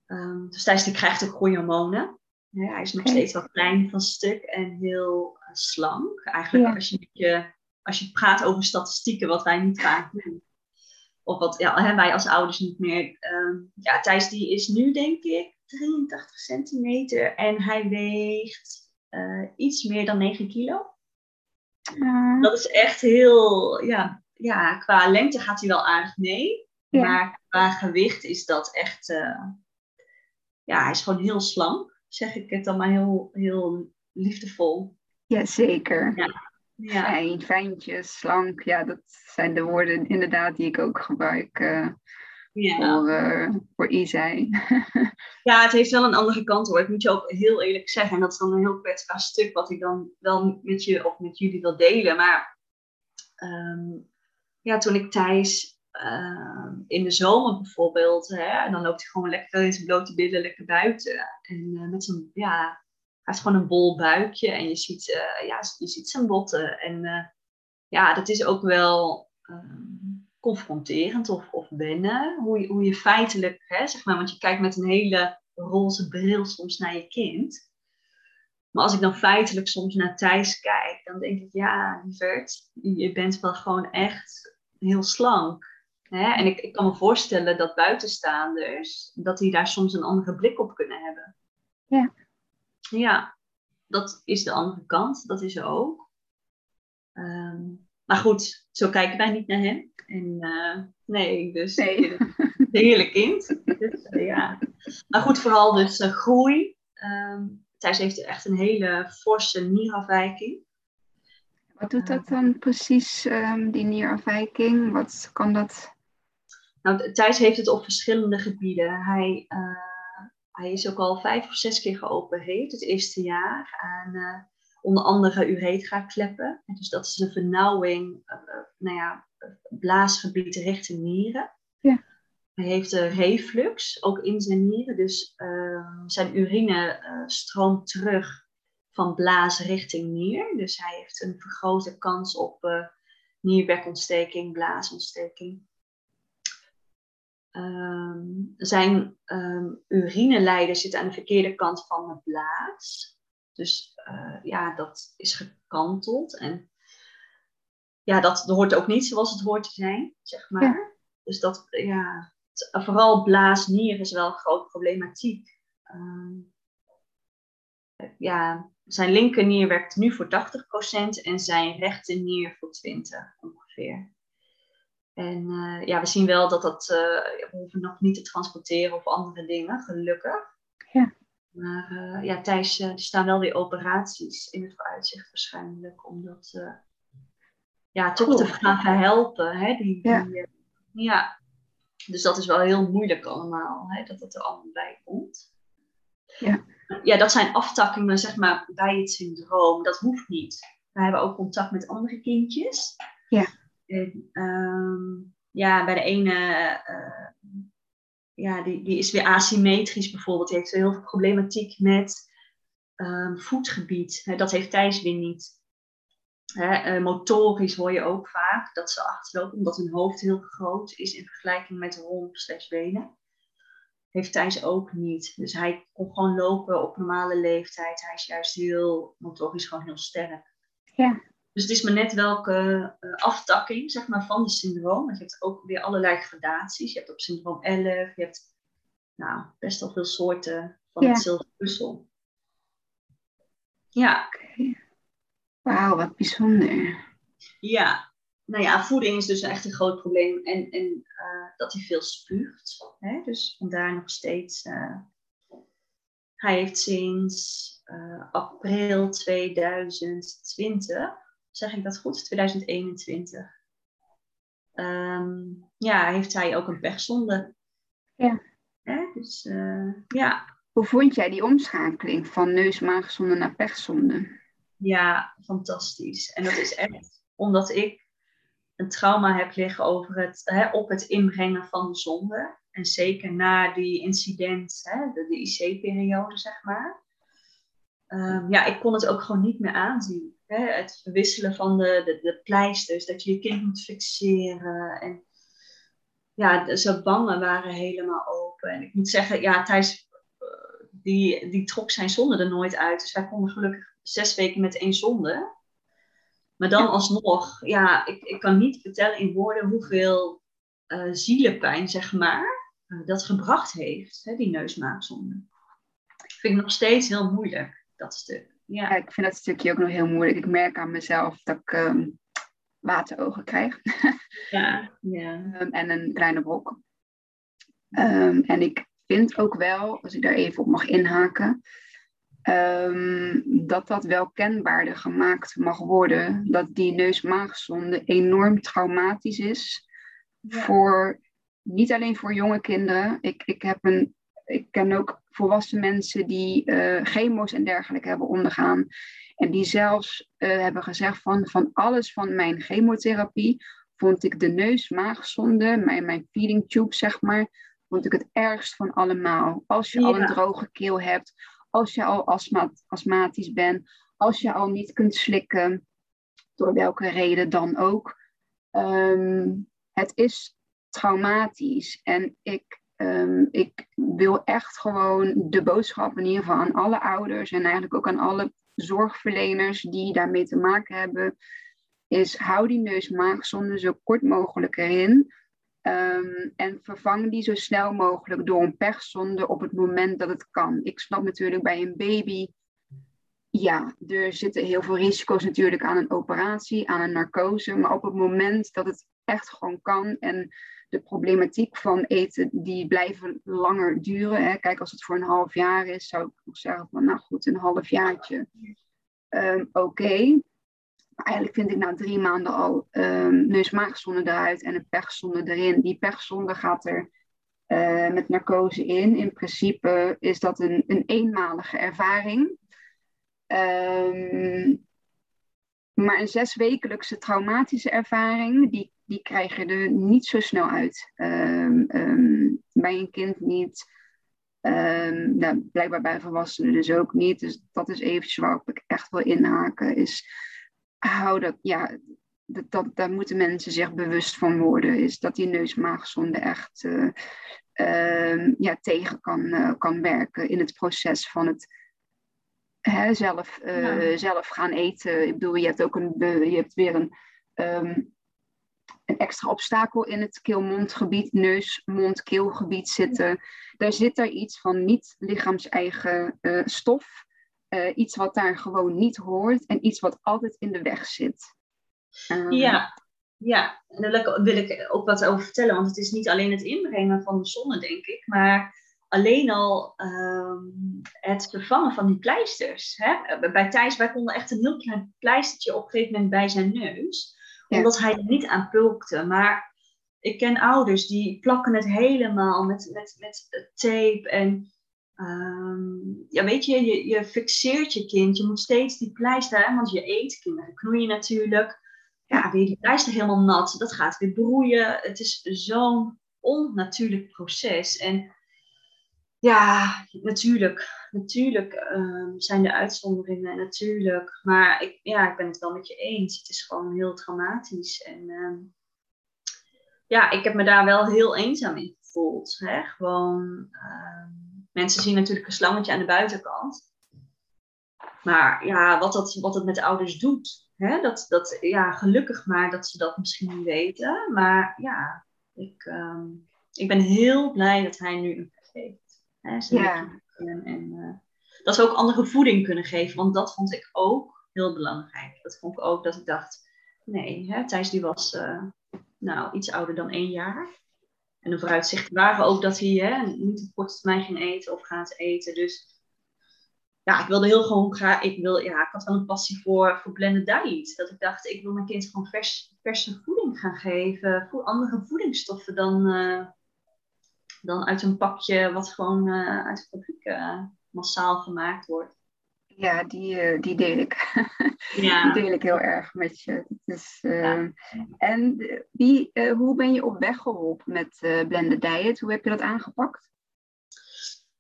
Um, dus Thijs die krijgt ook groeihormonen. Ja, hij is nog steeds wel klein van stuk en heel slank. Eigenlijk als, je, als je praat over statistieken, wat wij niet vaak doen. Of wat ja, hè, wij als ouders niet meer. Uh, ja, Thijs die is nu denk ik 83 centimeter en hij weegt uh, iets meer dan 9 kilo. Uh. Dat is echt heel, ja, ja, qua lengte gaat hij wel aardig mee. Ja. Maar qua gewicht is dat echt, uh, ja, hij is gewoon heel slank zeg ik het dan maar heel, heel liefdevol. Jazeker. Ja. Ja. Fijn, fijntjes, slank. Ja, dat zijn de woorden inderdaad die ik ook gebruik uh, ja. voor, uh, voor ja, het heeft wel een andere kant hoor. Ik moet je ook heel eerlijk zeggen. En dat is dan een heel kwetsbaar stuk wat ik dan wel met je of met jullie wil delen. Maar um, ja, toen ik Thijs uh, in de zomer bijvoorbeeld, hè, en dan loopt hij gewoon lekker in zijn blote billen lekker buiten. En uh, met zijn, ja, hij heeft gewoon een bol buikje en je ziet, uh, ja, je ziet zijn botten. En ja, dat is ook wel ehm, confronterend of, of wennen, hoe je, hoe je feitelijk, hè, zeg maar, want je kijkt met een hele roze bril soms naar je kind. Maar als ik dan feitelijk soms naar Thijs kijk, dan denk ik, ja, lieverd, je bent wel gewoon echt heel slank. Hè? En ik, ik kan me voorstellen dat buitenstaanders, dat die daar soms een andere blik op kunnen hebben. Ja. Ja, dat is de andere kant, dat is er ook. Um, maar goed, zo kijken wij niet naar hem. En uh, nee, dus nee. heerlijk kind. Dus, uh, ja. Maar goed, vooral dus uh, groei. Um, Thijs heeft echt een hele forse nierafwijking. Wat doet dat dan precies, um, die nierafwijking? Wat kan dat? Nou, Thijs heeft het op verschillende gebieden. Hij, hij is ook al vijf of zes keer geopereerd het eerste jaar aan onder andere uretra-kleppen. Dus dat is een vernauwing, uh, nou ja, blaasgebied richting nieren. Ja. Hij heeft een reflux, ook in zijn nieren. Dus ehm, zijn urine stroomt terug van blaas richting nier. Dus hij heeft een vergrote kans op uh, nierbekontsteking, blaasontsteking. Um, zijn um, urineleider zit aan de verkeerde kant van de blaas. Dus uh, ja, dat is gekanteld. En ja, dat hoort ook niet zoals het hoort te zijn, zeg maar. Ja. Dus dat, ja, vooral blaas-nier is wel een grote problematiek. Um, ja, zijn linkernier werkt nu voor 80% en zijn rechternier voor 20% ongeveer. En uh, ja, we zien wel dat dat, uh, we hoeven nog niet te transporteren of andere dingen, gelukkig. Maar uh, ja, Thijs, er staan wel weer operaties in het vooruitzicht waarschijnlijk, om dat ja, toch te gaan verhelpen. Hè? Die, ja. Die, ja. Dus dat is wel heel moeilijk allemaal, hè? dat dat er allemaal bij komt. Ja ja, dat zijn aftakkingen zeg maar, bij het syndroom. Dat hoeft niet. We hebben ook contact met andere kindjes. Ja. En, um, ja, bij de ene, uh, ja, die, die is weer asymmetrisch bijvoorbeeld. Die heeft heel veel problematiek met um, voetgebied. Dat heeft Thijs weer niet. He, uh, motorisch hoor je ook vaak dat ze achterlopen, omdat hun hoofd heel groot is in vergelijking met romp slash benen heeft Thijs ook niet. Dus hij kon gewoon lopen op normale leeftijd. Hij is juist heel motorisch gewoon heel sterk. Ja. Dus het is maar net welke uh, aftakking zeg maar, van de syndroom. Want je hebt ook weer allerlei gradaties. Je hebt op syndroom 11, je hebt nou, best wel veel soorten van Ja. hetzelfde puzzel. Ja, Oké. Wauw, wat bijzonder. ja. Nou ja, voeding is dus echt een groot probleem. En, en uh, dat hij veel spuugt. Hè? Dus vandaar nog steeds. Uh, hij heeft sinds uh, april 2020, zeg ik dat goed? 2021. Um, ja, heeft hij ook een pechzonde. Ja. Hè? Dus ja. Hoe vond jij die omschakeling van neus-maagzonde naar pechzonde? Ja, fantastisch. En dat is echt omdat ik een trauma heb liggen over het, hè, op het inbrengen van de zonde. En zeker na die incident, hè, de, de IC-periode, zeg maar. Um, ja, ik kon het ook gewoon niet meer aanzien. Hè? Het verwisselen van de, de, de pleisters, dat je je kind moet fixeren. En ja, zijn wangen waren helemaal open. En ik moet zeggen, ja, Thijs, die, die trok zijn zonde er nooit uit. Dus wij konden gelukkig zes weken met één zonde. Maar dan alsnog, ja, ik, ik kan niet vertellen in woorden hoeveel uh, zielenpijn, zeg maar, uh, dat gebracht heeft, hè, die neusmaakzonde. Vind ik nog steeds heel moeilijk, dat stuk. Ja. ik vind dat stukje ook nog heel moeilijk. Ik merk aan mezelf dat ik um, waterogen krijg. ja, ja. Um, en een kleine brok. Um, en ik vind ook wel, als ik daar even op mag inhaken, dat dat wel kenbaarder gemaakt mag worden. Dat die neus-maagzonde enorm traumatisch is. Ja. Voor, niet alleen voor jonge kinderen. Ik, ik, heb een, ik ken ook volwassen mensen die uh, chemo's en dergelijke hebben ondergaan. En die zelfs uh, hebben gezegd van, van alles van mijn chemotherapie vond ik de neus-maagzonde, mijn, mijn feeding tube zeg maar, vond ik het ergst van allemaal. Als je ja. al een droge keel hebt, als je al astma astmatisch bent, als je al niet kunt slikken, door welke reden dan ook. Um, het is traumatisch en ik, um, ik wil echt gewoon de boodschap in ieder geval aan alle ouders en eigenlijk ook aan alle zorgverleners die daarmee te maken hebben, is hou die neus-maagzonde zo kort mogelijk erin. Um, en vervang die zo snel mogelijk door een pechzonde op het moment dat het kan. Ik snap natuurlijk bij een baby, ja, er zitten heel veel risico's natuurlijk aan een operatie, aan een narcose. Maar op het moment dat het echt gewoon kan en de problematiek van eten, die blijven langer duren. Hè. Kijk, als het voor een half jaar is, zou ik nog zeggen van, nou goed, een half jaartje. Um, Oké. Eigenlijk vind ik na drie maanden al um, neus-maagzonde eruit en een pechzonde erin. Die pechzonde gaat er uh, met narcose in. In principe is dat een, een eenmalige ervaring. Um, maar een zeswekelijkse traumatische ervaring, die, die krijg je er niet zo snel uit. Um, um, bij een kind niet. Um, nou, blijkbaar bij volwassenen dus ook niet. Dus dat is eventjes waarop ik echt wil inhaken. Is hou dat, ja, dat, dat, daar moeten mensen zich bewust van worden. Is dat die neusmaagzonde echt uh, ja, tegen kan, uh, kan werken in het proces van het hè, zelf, uh, zelf gaan eten. Ik bedoel, je hebt ook een, je hebt weer een, um, een extra obstakel in het keel-mondgebied, neus-mond-keelgebied zitten. Daar zit er iets van niet lichaams-eigen uh, stof. Uh, iets wat daar gewoon niet hoort en iets wat altijd in de weg zit. Um, ja, ja, en daar wil ik ook wat over vertellen, want het is niet alleen het inbrengen van de zonne, denk ik, maar alleen al um, het vervangen van die pleisters. Hè? Bij Thijs, wij konden echt een heel klein pleistertje op een gegeven moment bij zijn neus. Omdat hij er niet aan pulkte. Maar ik ken ouders die plakken het helemaal met, met, met tape. En um, ja, weet je, je, je fixeert je kind. Je moet steeds die pleister, hè? want je eet, kinderen knoeien natuurlijk. Ja, weer die pleister helemaal nat. Dat gaat weer broeien. Het is zo'n onnatuurlijk proces. En ja, natuurlijk. Natuurlijk um, zijn er uitzonderingen, natuurlijk. Maar ik, ja, ik ben het wel met je eens. Het is gewoon heel traumatisch. En um, ja, ik heb me daar wel heel eenzaam in gevoeld. Hè? Gewoon, um, mensen zien natuurlijk een slangetje aan de buitenkant. Maar ja, wat, dat, wat het met de ouders doet. Hè? Dat, dat, ja, gelukkig maar dat ze dat misschien niet weten. Maar ja, ik, ik ben heel blij dat hij nu een heeft. Hè, ja. En, en uh, dat ze ook andere voeding kunnen geven. Want dat vond ik ook heel belangrijk. Dat vond ik ook dat ik dacht, nee, hè, Thijs die was uh, nou, iets ouder dan één jaar. En de vooruitzichten waren ook dat hij hè, niet op korte termijn ging eten of gaat eten. Dus ja, ik wilde heel gewoon graag, ik, wil, ja, ik had wel een passie voor, voor blended diet. Dat ik dacht, ik wil mijn kind gewoon vers, verse voeding gaan geven. Voor andere voedingsstoffen dan, uh, dan uit een pakje wat gewoon uh, uit de fabriek uh, massaal gemaakt wordt. Ja, die, uh, die deel ik. Ja. die deel ik heel erg met je. Dus, ja. En wie, hoe ben je op weg geholpen met Blended Diet? Hoe heb je dat aangepakt?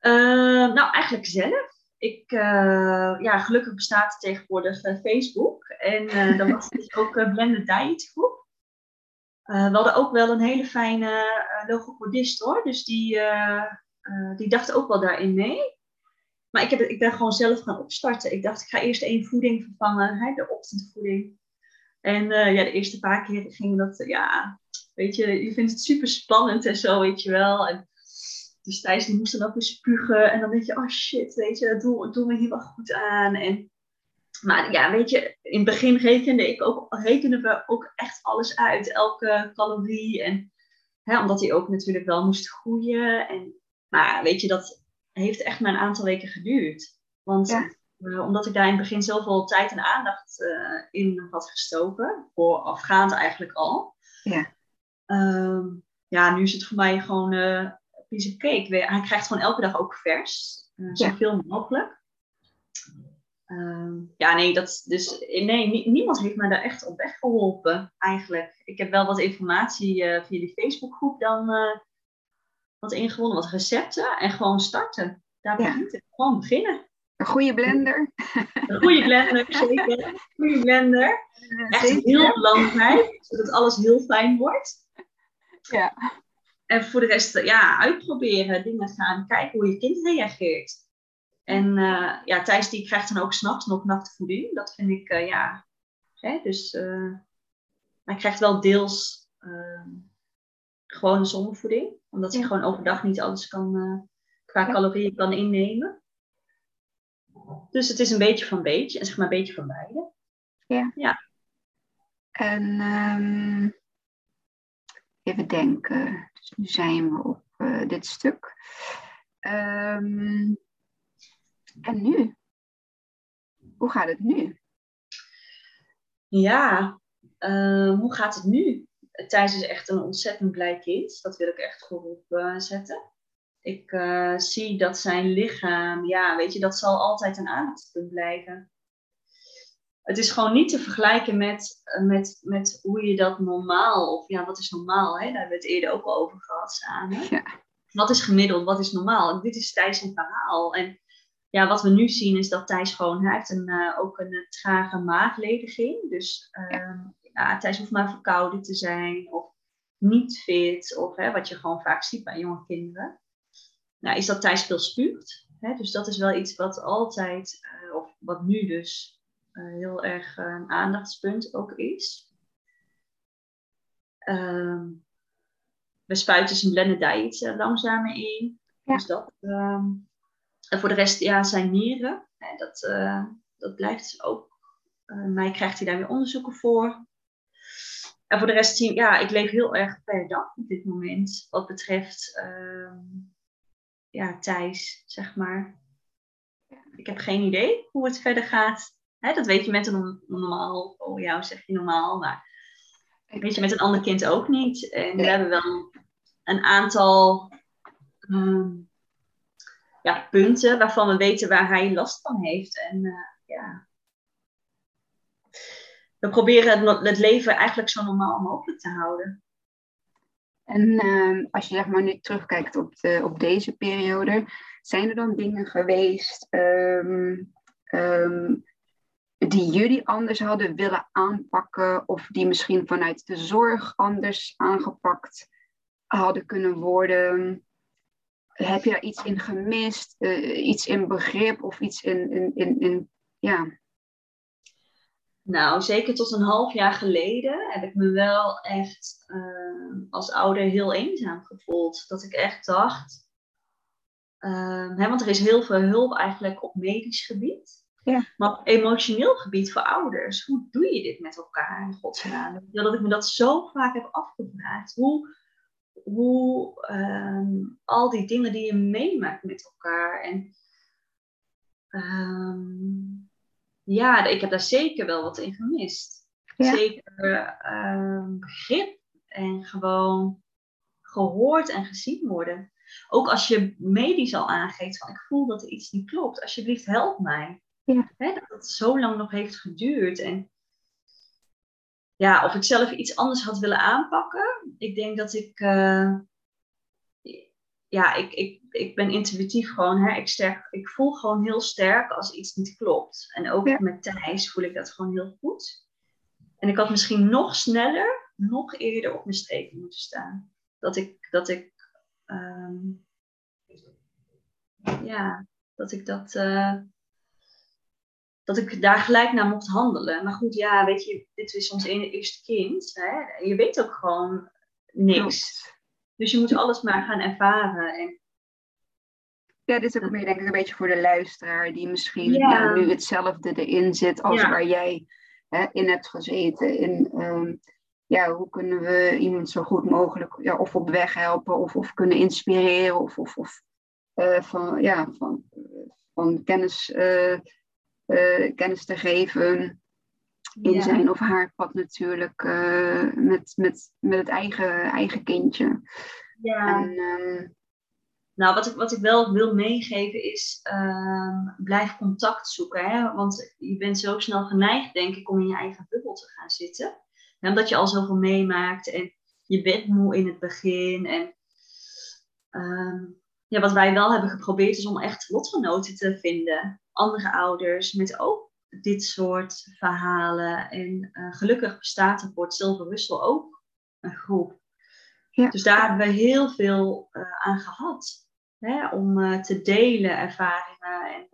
nou, eigenlijk zelf. Ik, ja, gelukkig bestaat tegenwoordig Facebook. En dan was dus ook Blended Diet groep. Uh, we hadden ook wel een hele fijne uh, logopedist hoor. Dus die, uh, die dacht ook wel daarin mee. Maar ik, heb, ik ben gewoon zelf gaan opstarten. Ik dacht, ik ga eerst één voeding vervangen, hè, de ochtendvoeding. En ja, de eerste paar keer ging dat, ja, weet je, je vindt het super spannend en zo, weet je wel. En dus Thijs die moest dan ook weer spugen. En dan denk je, oh shit, weet je, doe, doe me hier wel goed aan. En maar ja, weet je, in het begin rekende ik ook, rekenen we ook echt alles uit. Elke calorie. En, hè, omdat hij ook natuurlijk wel moest groeien. En, maar weet je, dat heeft echt maar een aantal weken geduurd. Want uh, omdat ik daar in het begin zoveel tijd en aandacht uh, in had gestoken. Voorafgaand eigenlijk al. Ja. Um, ja, nu is het voor mij gewoon uh, piece of cake. Hij krijgt gewoon elke dag ook vers. zoveel ja. mogelijk. Um, ja, nee, dat, dus, nee, niemand heeft me daar echt op weg geholpen, eigenlijk. Ik heb wel wat informatie uh, via die Facebookgroep dan uh, wat ingewonnen, wat recepten en gewoon starten. Daar begint het. Gewoon beginnen. Een goede blender. Een goede blender, zeker. Een goede blender. Echt heel belangrijk, zodat alles heel fijn wordt. Ja. En voor de rest, ja, uitproberen, dingen gaan, kijken hoe je kind reageert. En uh, ja, Thijs die krijgt dan ook s'nachts nog nachtvoeding. Dat vind ik, uh, ja. Hè, dus uh, hij krijgt wel deels ehm, gewone zonnevoeding. Omdat hij gewoon overdag niet alles kan, qua ja. calorieën kan innemen. Dus het is een beetje van beetje. En zeg maar een beetje van beide. Ja. ja. En um, even denken. Dus nu zijn we op dit stuk. Um, en nu? Hoe gaat het nu? Ja, uh, hoe gaat het nu? Thijs is echt een ontzettend blij kind. Dat wil ik echt voorop uh, zetten. Ik uh, zie dat zijn lichaam, ja, weet je, dat zal altijd een aandachtspunt blijven. Het is gewoon niet te vergelijken met, met, met hoe je dat normaal, of ja, wat is normaal, hè? daar hebben we het eerder ook al over gehad samen. Ja. Wat is gemiddeld, wat is normaal? dit is Thijs verhaal. En ja, wat we nu zien is dat Thijs gewoon, hij heeft een, uh, ook een trage maaglediging. Dus uh, ja. ja. Thijs hoeft maar verkouden te zijn of niet fit. Of hè, wat je gewoon vaak ziet bij jonge kinderen. Nou, is dat Thijs veel spuugt. Hè? Dus dat is wel iets wat altijd, uh, of wat nu dus heel erg een aandachtspunt ook is. Ehm, we spuiten zijn blended diet langzamer in. Ja. Dus dat... Um, en voor de rest, ja, zijn nieren. Hè, dat, uh, dat blijft ook. Uh, mij krijgt hij daar weer onderzoeken voor. En voor de rest, ja, ik leef heel erg per dag op dit moment. Wat betreft, uh, ja, Thijs, zeg maar. Ik heb geen idee hoe het verder gaat. Hè, dat weet je met een normaal, oh jou zeg je normaal, maar weet je met een ander kind ook niet. En we hebben wel een aantal um, ja, punten waarvan we weten waar hij last van heeft. En uh, ja, we proberen het, het, leven eigenlijk zo normaal mogelijk te houden. En uh, als je zeg maar nu terugkijkt op, de, op deze periode, zijn er dan dingen geweest um, um, die jullie anders hadden willen aanpakken of die misschien vanuit de zorg anders aangepakt hadden kunnen worden? Heb je daar iets in gemist? Uh, iets in begrip of iets in, in, in, in, ja. Nou, zeker tot een half jaar geleden heb ik me wel echt uh, als ouder heel eenzaam gevoeld. Dat ik echt dacht, uh, hè, want er is heel veel hulp eigenlijk op medisch gebied. Ja. Maar op emotioneel gebied voor ouders, hoe doe je dit met elkaar in godsnaam? Dat ik me dat zo vaak heb afgevraagd. Hoe, hoe um, al die dingen die je meemaakt met elkaar. En um, ja, ik heb daar zeker wel wat in gemist. Zeker um, begrip en gewoon gehoord en gezien worden. Ook als je medisch al aangeeft van ik voel dat er iets niet klopt, alsjeblieft help mij. Ja. dat het zo lang nog heeft geduurd. En ja, of ik zelf iets anders had willen aanpakken. Ik denk dat ik, uh, ja, ik, ik, ik ben intuïtief gewoon, hè, ik, sterk, ik voel gewoon heel sterk als iets niet klopt. En ook met Thijs voel ik dat gewoon heel goed. En ik had misschien nog sneller, nog eerder op mijn strepen moeten staan. Dat ik, dat ik, um, ja, dat ik dat, uh, dat ik daar gelijk naar mocht handelen. Maar goed, ja, weet je, dit is ons eerste kind. Hè? Je weet ook gewoon niks. Dus je moet alles maar gaan ervaren. En... Ja, dit is ook meer denk ik een beetje voor de luisteraar die misschien ja. nu hetzelfde erin zit als waar jij hè, in hebt gezeten. In, ehm, ja, hoe kunnen we iemand zo goed mogelijk ja, of op weg helpen of, of kunnen inspireren of, of, of uh, van, ja, van, van kennis uh, uh, kennis te geven in zijn of haar pad natuurlijk uh, met, met, met het eigen, eigen kindje. Ja. En, um, nou, wat ik, wat ik wel wil meegeven is, uh, blijf contact zoeken. Hè? Want je bent zo snel geneigd, denk ik, om in je eigen bubbel te gaan zitten. Omdat je al zoveel meemaakt en je bent moe in het begin. En um, ja, wat wij wel hebben geprobeerd is om echt lotgenoten te vinden andere ouders met ook dit soort verhalen. En uh, gelukkig bestaat er voor het Silver Russell ook een groep. Ja. Dus daar hebben we heel veel uh, aan gehad. Hè, om uh, te delen ervaringen. En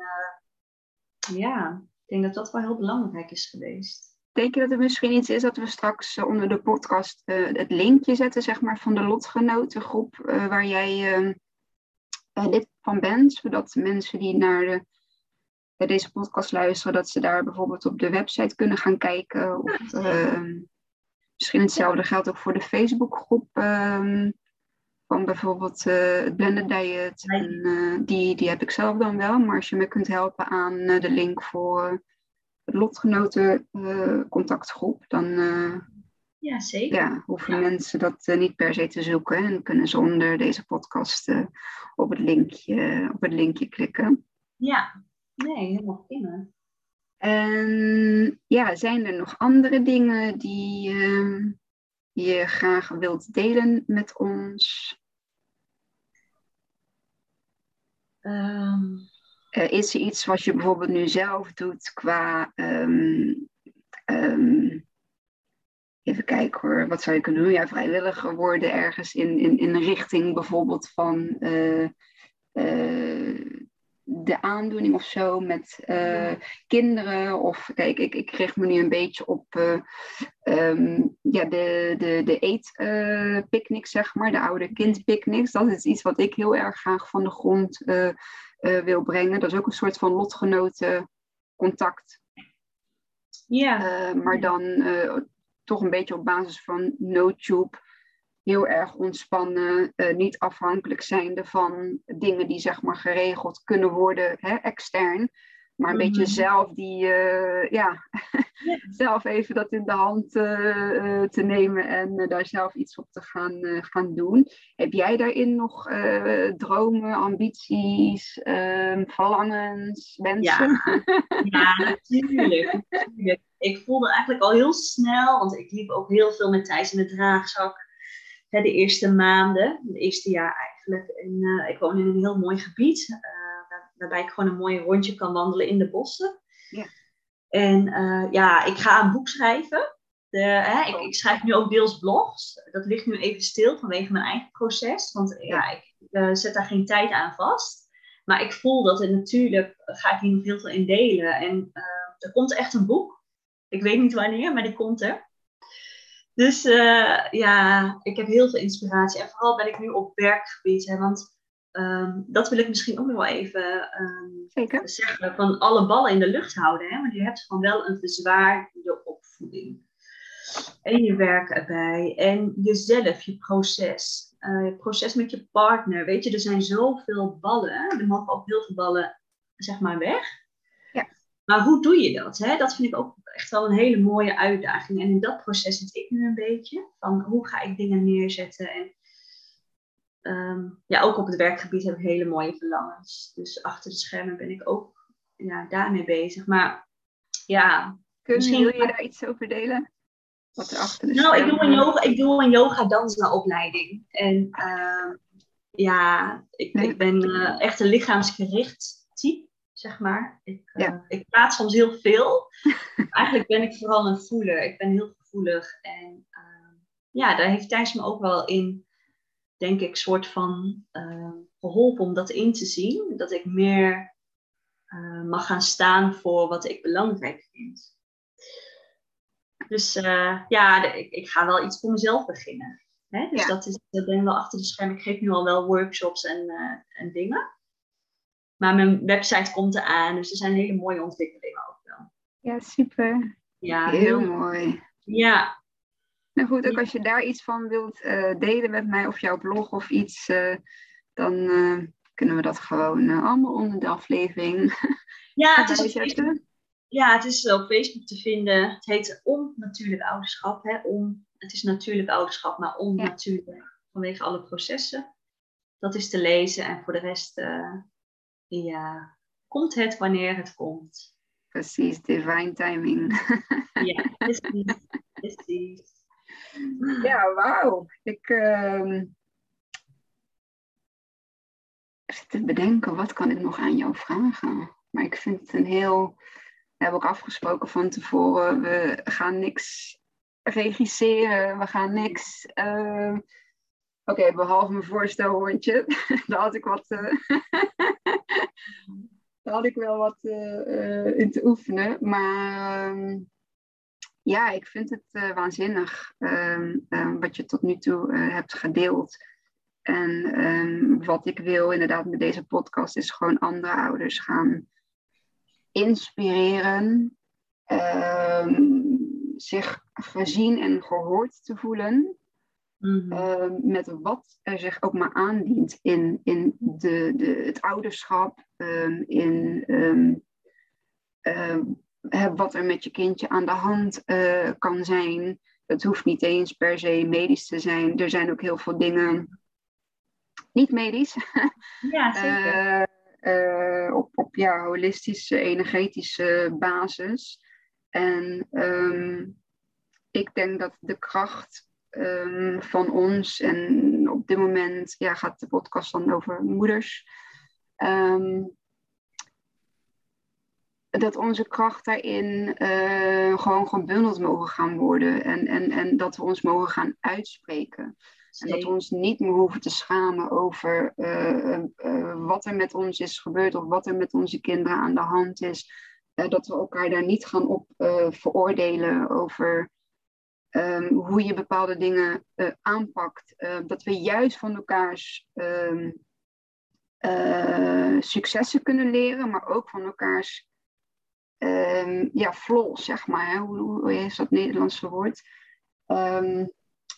ja, ik denk dat dat wel heel belangrijk is geweest. Denk je dat er misschien iets is dat we straks onder de podcast het linkje zetten, zeg maar, van de lotgenotengroep waar jij lid van bent, zodat mensen die naar de deze podcast luisteren, dat ze daar bijvoorbeeld op de website kunnen gaan kijken. Of, ehm, misschien hetzelfde geldt ook voor de Facebookgroep um, van bijvoorbeeld uh, het Blended Diet. En, uh, die, die heb ik zelf dan wel, maar als je me kunt helpen aan uh, de link voor lotgenotencontactgroep, dan ja, zeker. Ja, hoeven mensen dat niet per se te zoeken en kunnen ze onder deze podcast op, het linkje, op het linkje klikken. Ja, nee, helemaal prima. En ja, zijn er nog andere dingen die uh, je graag wilt delen met ons? Um. Uh, is er iets wat je bijvoorbeeld nu zelf doet qua. Um, um, even kijken hoor, wat zou je kunnen doen? Ja, vrijwilliger worden ergens in, in, in een richting bijvoorbeeld van. Uh, de aandoening of zo met uh, kinderen. Of kijk, ik, ik richt me nu een beetje op um, ja, de, de, de eetpicnics, zeg maar, de oude kindpicnics. Dat is iets wat ik heel erg graag van de grond wil brengen. Dat is ook een soort van lotgenoten contact. Ja. maar dan toch een beetje op basis van no-tube heel erg ontspannen, uh, niet afhankelijk zijnde van dingen die zeg maar geregeld kunnen worden hè, extern. Maar een beetje mhm. zelf die, uh, ja, zelf even dat in de hand uh, te nemen en daar zelf iets op te gaan, gaan doen. Heb jij daarin nog dromen, ambities, ehm, verlangens, wensen? Ja, ja natuurlijk, natuurlijk. Ik voelde eigenlijk al heel snel, want ik liep ook heel veel met Thijs in de draagzak de eerste maanden, het eerste jaar eigenlijk. En uh, ik woon in een heel mooi gebied, uh, waarbij ik gewoon een mooi rondje kan wandelen in de bossen. Ja. En uh, ja, ik ga een boek schrijven. De, hè, ik, ik, schrijf nu ook deels blogs. Dat ligt nu even stil vanwege mijn eigen proces. Want ja, ik zet daar geen tijd aan vast. Maar ik voel dat het natuurlijk, ga ik hier nog heel veel in delen. En er komt echt een boek. Ik weet niet wanneer, maar die komt er. Dus uh, ja, ik heb heel veel inspiratie. En vooral ben ik nu op werkgebied. Hè, want um, dat wil ik misschien ook nog wel even um, zeggen. Van alle ballen in de lucht houden. Hè, want je hebt gewoon wel een verzwaarde opvoeding. En je werk erbij. En jezelf, je proces. Uh, je proces met je partner. Weet je, er zijn zoveel ballen. Er mogen ook heel veel ballen, zeg maar, weg. Maar hoe doe je dat? Hè? Dat vind ik ook echt wel een hele mooie uitdaging. En in dat proces zit ik nu een beetje. Van hoe ga ik dingen neerzetten. En um, ja, ook op het werkgebied heb ik hele mooie verlangens. Dus achter de schermen ben ik ook ja, daarmee bezig. Maar ja, Kun, misschien... Wil je daar iets over delen? Wat er achter de nou, ik doe een yoga, ik doe een yoga dansopleiding. En uh, ja, ik, ik ben uh, echt een lichaamsgericht zeg maar. Ik, uh, ik praat soms heel veel. Eigenlijk ben ik vooral een voeler. Ik ben heel gevoelig. En uh, ja, daar heeft Thijs me ook wel in, denk ik, soort van uh, geholpen om dat in te zien. Dat ik meer mag gaan staan voor wat ik belangrijk vind. Dus ja, ik, ik ga wel iets voor mezelf beginnen. Hè? Dus ja. dat is, dat ben wel achter de schermen. Ik geef nu al wel workshops en, en dingen. Maar mijn website komt eraan, dus er zijn hele mooie ontwikkelingen ook wel. Ja, super. Ja, heel, mooi. Ja. Nou goed, ook als je daar iets van wilt uh, delen met mij of jouw blog of iets, uh, dan uh, kunnen we dat gewoon allemaal onder de aflevering. Ja, het is, Facebook, ja, het is op Facebook te vinden. Het heet Onnatuurlijk Ouderschap. Hè? Om, het is natuurlijk ouderschap, maar onnatuurlijk ja. vanwege alle processen. Dat is te lezen en voor de rest ja, komt het wanneer het komt. Precies, divine timing. ja, precies. precies. Ja, wauw. Ik uh, zit te bedenken, wat kan ik nog aan jou vragen? Maar ik vind het een heel... We hebben ook afgesproken van tevoren, we gaan niks regisseren, we gaan niks... Uh, Oké, okay, behalve mijn voorstelhondje, daar had ik wat. Uh, daar had ik wel wat uh, in te oefenen. Maar uh, ja, ik vind het waanzinnig ehm, ehm, wat je tot nu toe hebt gedeeld. En ehm, wat ik wil inderdaad met deze podcast is gewoon andere ouders gaan inspireren. zich gezien en gehoord te voelen. Mhm. Ehm, met wat er zich ook maar aandient in, in de, de, het ouderschap, um, in um, wat er met je kindje aan de hand uh, kan zijn. Het hoeft niet eens per se medisch te zijn. Er zijn ook heel veel dingen niet medisch. Ja, zeker. Uh, op, op ja, holistische, energetische basis. En um, ik denk dat de kracht um, van ons, en op dit moment ja, gaat de podcast dan over moeders. Um, dat onze kracht daarin uh, gewoon gebundeld mogen gaan worden. En, en, en dat we ons mogen gaan uitspreken. En dat we ons niet meer hoeven te schamen over uh, uh, wat er met ons is gebeurd of wat er met onze kinderen aan de hand is. dat we elkaar daar niet gaan op veroordelen over um, hoe je bepaalde dingen aanpakt. dat we juist van elkaars um, successen kunnen leren, maar ook van elkaars um, ja, flaws, zeg maar. Hè? Hoe, hoe is dat Nederlandse woord?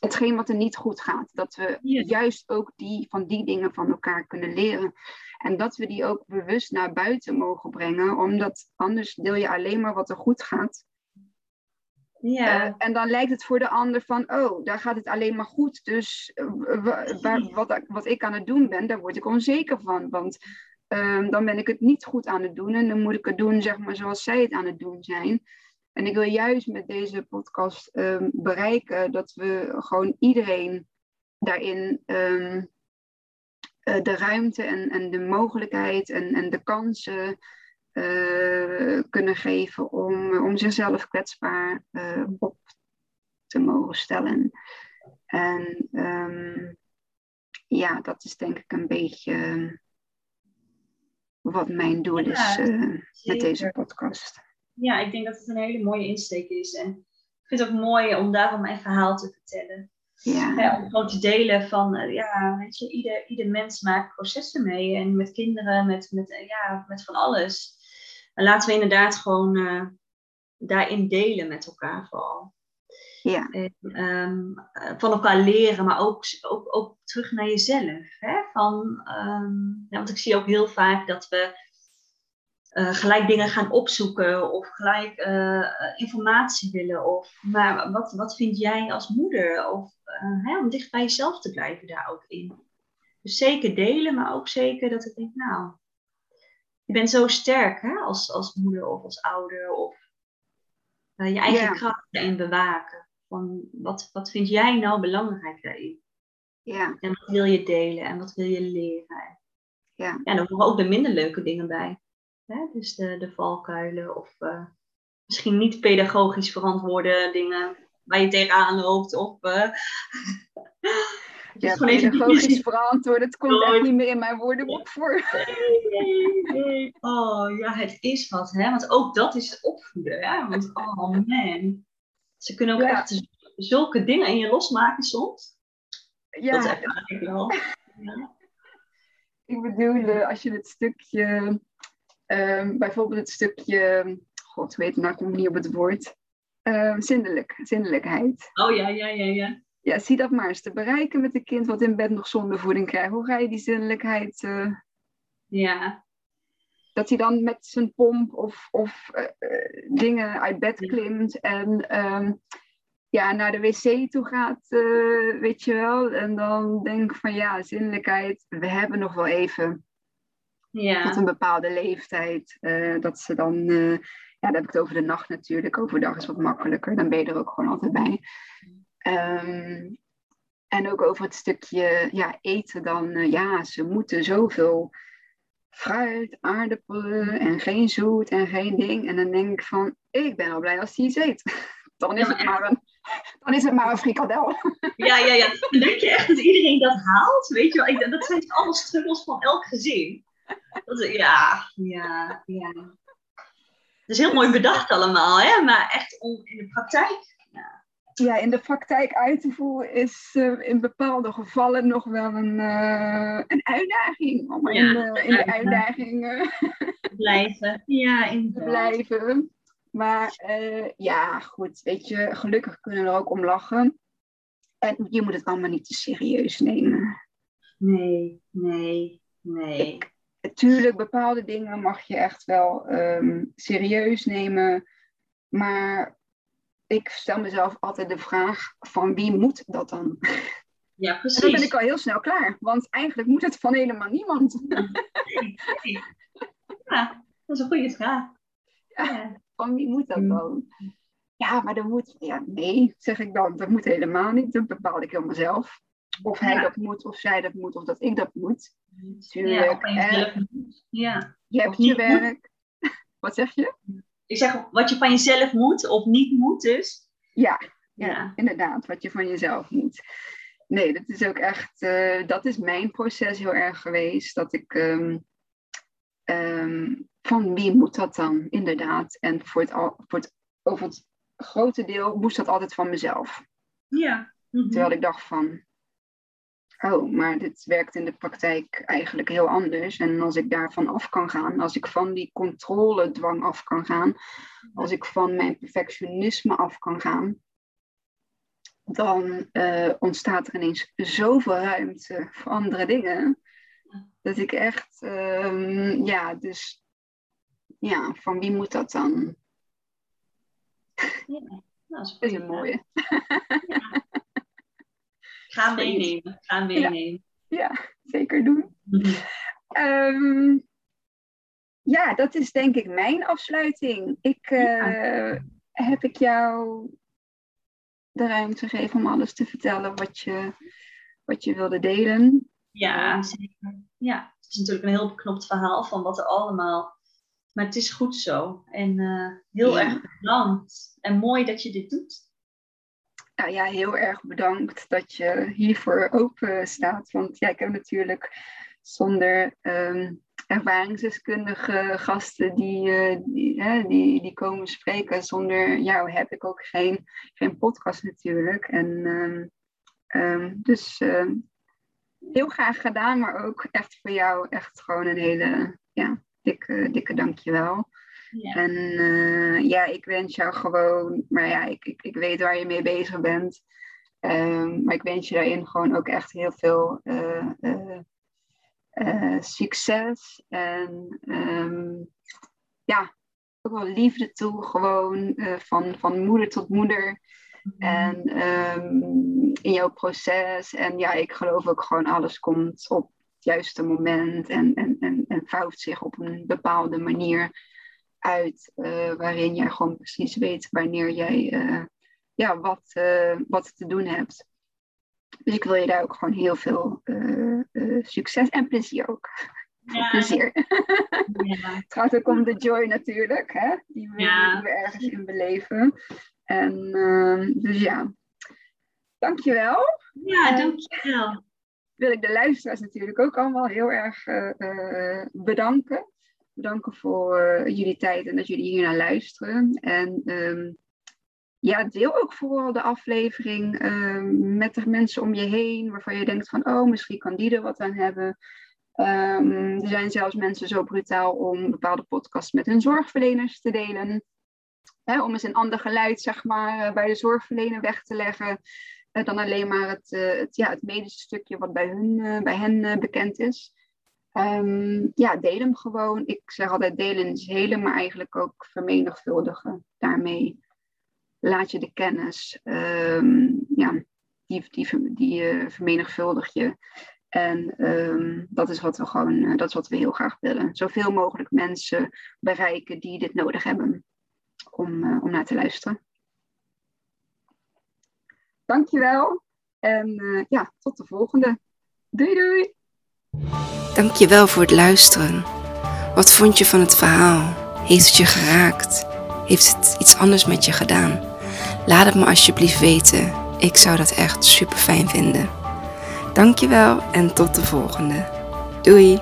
Hetgeen wat er niet goed gaat. Dat we juist ook die, van die dingen van elkaar kunnen leren. En dat we die ook bewust naar buiten mogen brengen. Omdat anders deel je alleen maar wat er goed gaat. Ja. Uh, en dan lijkt het voor de ander van, oh, daar gaat het alleen maar goed. Dus uh, wat, wat ik aan het doen ben, daar word ik onzeker van. Want um, dan ben ik het niet goed aan het doen. En dan moet ik het doen, zeg maar, zoals zij het aan het doen zijn. En ik wil juist met deze podcast um, bereiken dat we gewoon iedereen daarin um, uh, de ruimte en, en de mogelijkheid en, en de kansen uh, kunnen geven om, om zichzelf kwetsbaar uh, op te mogen stellen. En um, ja, dat is denk ik een beetje wat mijn doel is met deze podcast ja, ik denk dat het een hele mooie insteek is. En ik vind het ook mooi om daarom mijn verhaal te vertellen. Ja. om gewoon te delen van, ja, weet je, ieder, ieder mens maakt processen mee. En met kinderen, met, met, ja, met van alles. En laten we inderdaad gewoon uh, daarin delen met elkaar vooral. Ja. En, um, van elkaar leren, maar ook, ook, ook terug naar jezelf. Hè? Van, um, ja, want ik zie ook heel vaak dat we uh, gelijk dingen gaan opzoeken of gelijk uh, informatie willen. Of, maar wat, wat vind jij als moeder? Of uh, hè, om dicht bij jezelf te blijven daar ook in. Dus zeker delen, maar ook zeker dat ik denk, nou, je bent zo sterk hè, als, als moeder of als ouder. Of je eigen yeah. kracht daarin bewaken. Van, wat, wat vind jij nou belangrijk daarin? Ja. En wat wil je delen en wat wil je leren? Ja. Ja, dan horen ook de minder leuke dingen bij. Hè? Dus de, de valkuilen of uh, misschien niet pedagogisch verantwoorde dingen waar je tegenaan loopt. Of, uh, ja, pedagogisch verantwoord, het komt echt niet meer in mijn woordenboek voor. Nee, nee. Oh ja, het is wat, hè? Want ook dat is opvoeden, hè? Want oh man, ze kunnen ook ja. echt zulke dingen in je losmaken soms. Ja. Dat ik wel. Ja. Ik bedoel, als je het stukje Um, bijvoorbeeld het stukje, god weet nou, ik kom niet op het woord, uh, zindelijk, zindelijkheid. Oh ja, ja, ja, ja. Ja, zie dat maar eens te bereiken met een kind wat in bed nog zonder voeding krijgt. Hoe ga je die zindelijkheid... Uh, ja. Dat hij dan met zijn pomp of, of uh, dingen uit bed klimt en um, ja, naar de wc toe gaat, weet je wel. En dan denk ik van ja, zindelijkheid, we hebben nog wel even ja. tot een bepaalde leeftijd. Dat ze dan, ja, dan heb ik het over de nacht natuurlijk. Overdag is wat makkelijker. Dan ben je er ook gewoon altijd bij. Um, en ook over het stukje ja, eten dan. Uh, ja, ze moeten zoveel fruit, aardappelen en geen zoet en geen ding. En dan denk ik van, ik ben al blij als hij iets eet. Dan is, ja, het maar een, dan is het maar een frikadel. Ja, ja, ja. Dan denk je echt dat iedereen dat haalt? Weet je wel, ik, dat zijn alle struggles van elk gezin. Dat is, ja, ja, ja. Het is heel mooi bedacht allemaal, hè? maar echt om in de praktijk. Ja, ja in de praktijk uit te voeren is uh, in bepaalde gevallen nog wel een, uh, een uitdaging. Om ja, in, de, in de uitdaging uh, blijven. Ja, te blijven. Maar ja, goed, weet je, gelukkig kunnen we er ook om lachen. En je moet het allemaal niet te serieus nemen. Nee, nee, nee. Ik, Tuurlijk, bepaalde dingen mag je echt wel um, serieus nemen. Maar ik stel mezelf altijd de vraag: van wie moet dat dan? Ja, precies. En dan ben ik al heel snel klaar, want eigenlijk moet het van helemaal niemand. Ja, dat is een goede vraag. Ja, van wie moet dat Mm. dan? Ja, maar dat moet, ja, nee, zeg ik dan. Dat moet helemaal niet. Dat bepaal ik helemaal zelf. Of hij Ja. dat moet, of zij dat moet, of dat ik dat moet. Ja, Tuurlijk. Ja. Je hebt je werk. Wat zeg je? Ik zeg wat je van jezelf moet of niet moet dus. Ja, ja, Ja. inderdaad, wat je van jezelf moet. Nee, dat is ook echt, eh, dat is mijn proces heel erg geweest. Dat ik, ehm, ehm, van wie moet dat dan, inderdaad. En voor het, al, voor het, over het grote deel moest dat altijd van mezelf. Ja. Mhm. Terwijl ik dacht van, oh, maar dit werkt in de praktijk eigenlijk heel anders. En als ik daarvan af kan gaan, als ik van die controledwang af kan gaan, als ik van mijn perfectionisme af kan gaan, dan eh, ontstaat er ineens zoveel ruimte voor andere dingen. Dat ik echt, ehm, ja, dus, ja, van wie moet dat dan? Ja, dat is Dat is een mooie. Ga meenemen. Ga meenemen. Ja, zeker doen. Mhm. Ehm, ja, dat is denk ik mijn afsluiting. Ik, eh, Heb ik jou de ruimte gegeven om alles te vertellen wat je, wat je wilde delen? Ja, zeker. Ja, het is natuurlijk een heel beknopt verhaal van wat er allemaal. Maar het is goed zo. En eh, heel Ja. erg bedankt. En mooi dat je dit doet. Nou ja, heel erg bedankt dat je hiervoor open staat. Want ja, ik heb natuurlijk zonder ehm, ervaringsdeskundige gasten die, eh, die, hè, die, die komen spreken. Zonder jou heb ik ook geen, geen podcast natuurlijk. En ehm, ehm, dus heel graag gedaan, maar ook echt voor jou echt gewoon een hele ja, dikke, dikke dankjewel. Ja. En eh, ja, ik wens jou gewoon, maar ja, ik, ik, ik weet waar je mee bezig bent. Ehm, maar ik wens je daarin gewoon ook echt heel veel eh, eh, succes. En ehm, ja, ook wel liefde toe, gewoon van, van moeder tot moeder. En ehm, in jouw proces. En ja, ik geloof ook gewoon alles komt op het juiste moment. En, en, en, en vouwt zich op een bepaalde manier uit. eh, waarin jij gewoon precies weet wanneer jij eh, ja, wat, eh, wat te doen hebt. Dus ik wil je daar ook gewoon heel veel succes en plezier ook. Ja, Plezier. ja. Het gaat ook om de joy natuurlijk, hè? Die, we, Ja. die we ergens in beleven. En ehm, dus ja, dankjewel. ja, dankjewel. Wil ik de luisteraars natuurlijk ook allemaal heel erg bedanken. Bedanken voor jullie tijd en dat jullie hier naar luisteren. En ehm, ja, deel ook vooral de aflevering ehm, met de mensen om je heen, waarvan je denkt van, oh, misschien kan die er wat aan hebben. Ehm, er zijn zelfs mensen zo brutaal om bepaalde podcasts met hun zorgverleners te delen. Om eens een ander geluid, zeg maar, eh, bij de zorgverlener weg te leggen. dan alleen maar het, eh, het, ja, het medische stukje wat bij, hun, eh, bij hen bekend is. Ehm, ja, deel hem gewoon. Ik zeg altijd delen is helen, maar eigenlijk ook vermenigvuldigen. Daarmee laat je de kennis, ehm, ja, die, die, die eh, vermenigvuldig je. En ehm, dat is wat we gewoon, eh, dat is wat we heel graag willen. Zoveel mogelijk mensen bereiken die dit nodig hebben om, eh, om naar te luisteren. Dankjewel. En ja, tot de volgende. Doei doei. Dankjewel voor het luisteren. Wat vond je van het verhaal? Heeft het je geraakt? Heeft het iets anders met je gedaan? Laat het me alsjeblieft weten. Ik zou dat echt super fijn vinden. Dankjewel en tot de volgende. Doei!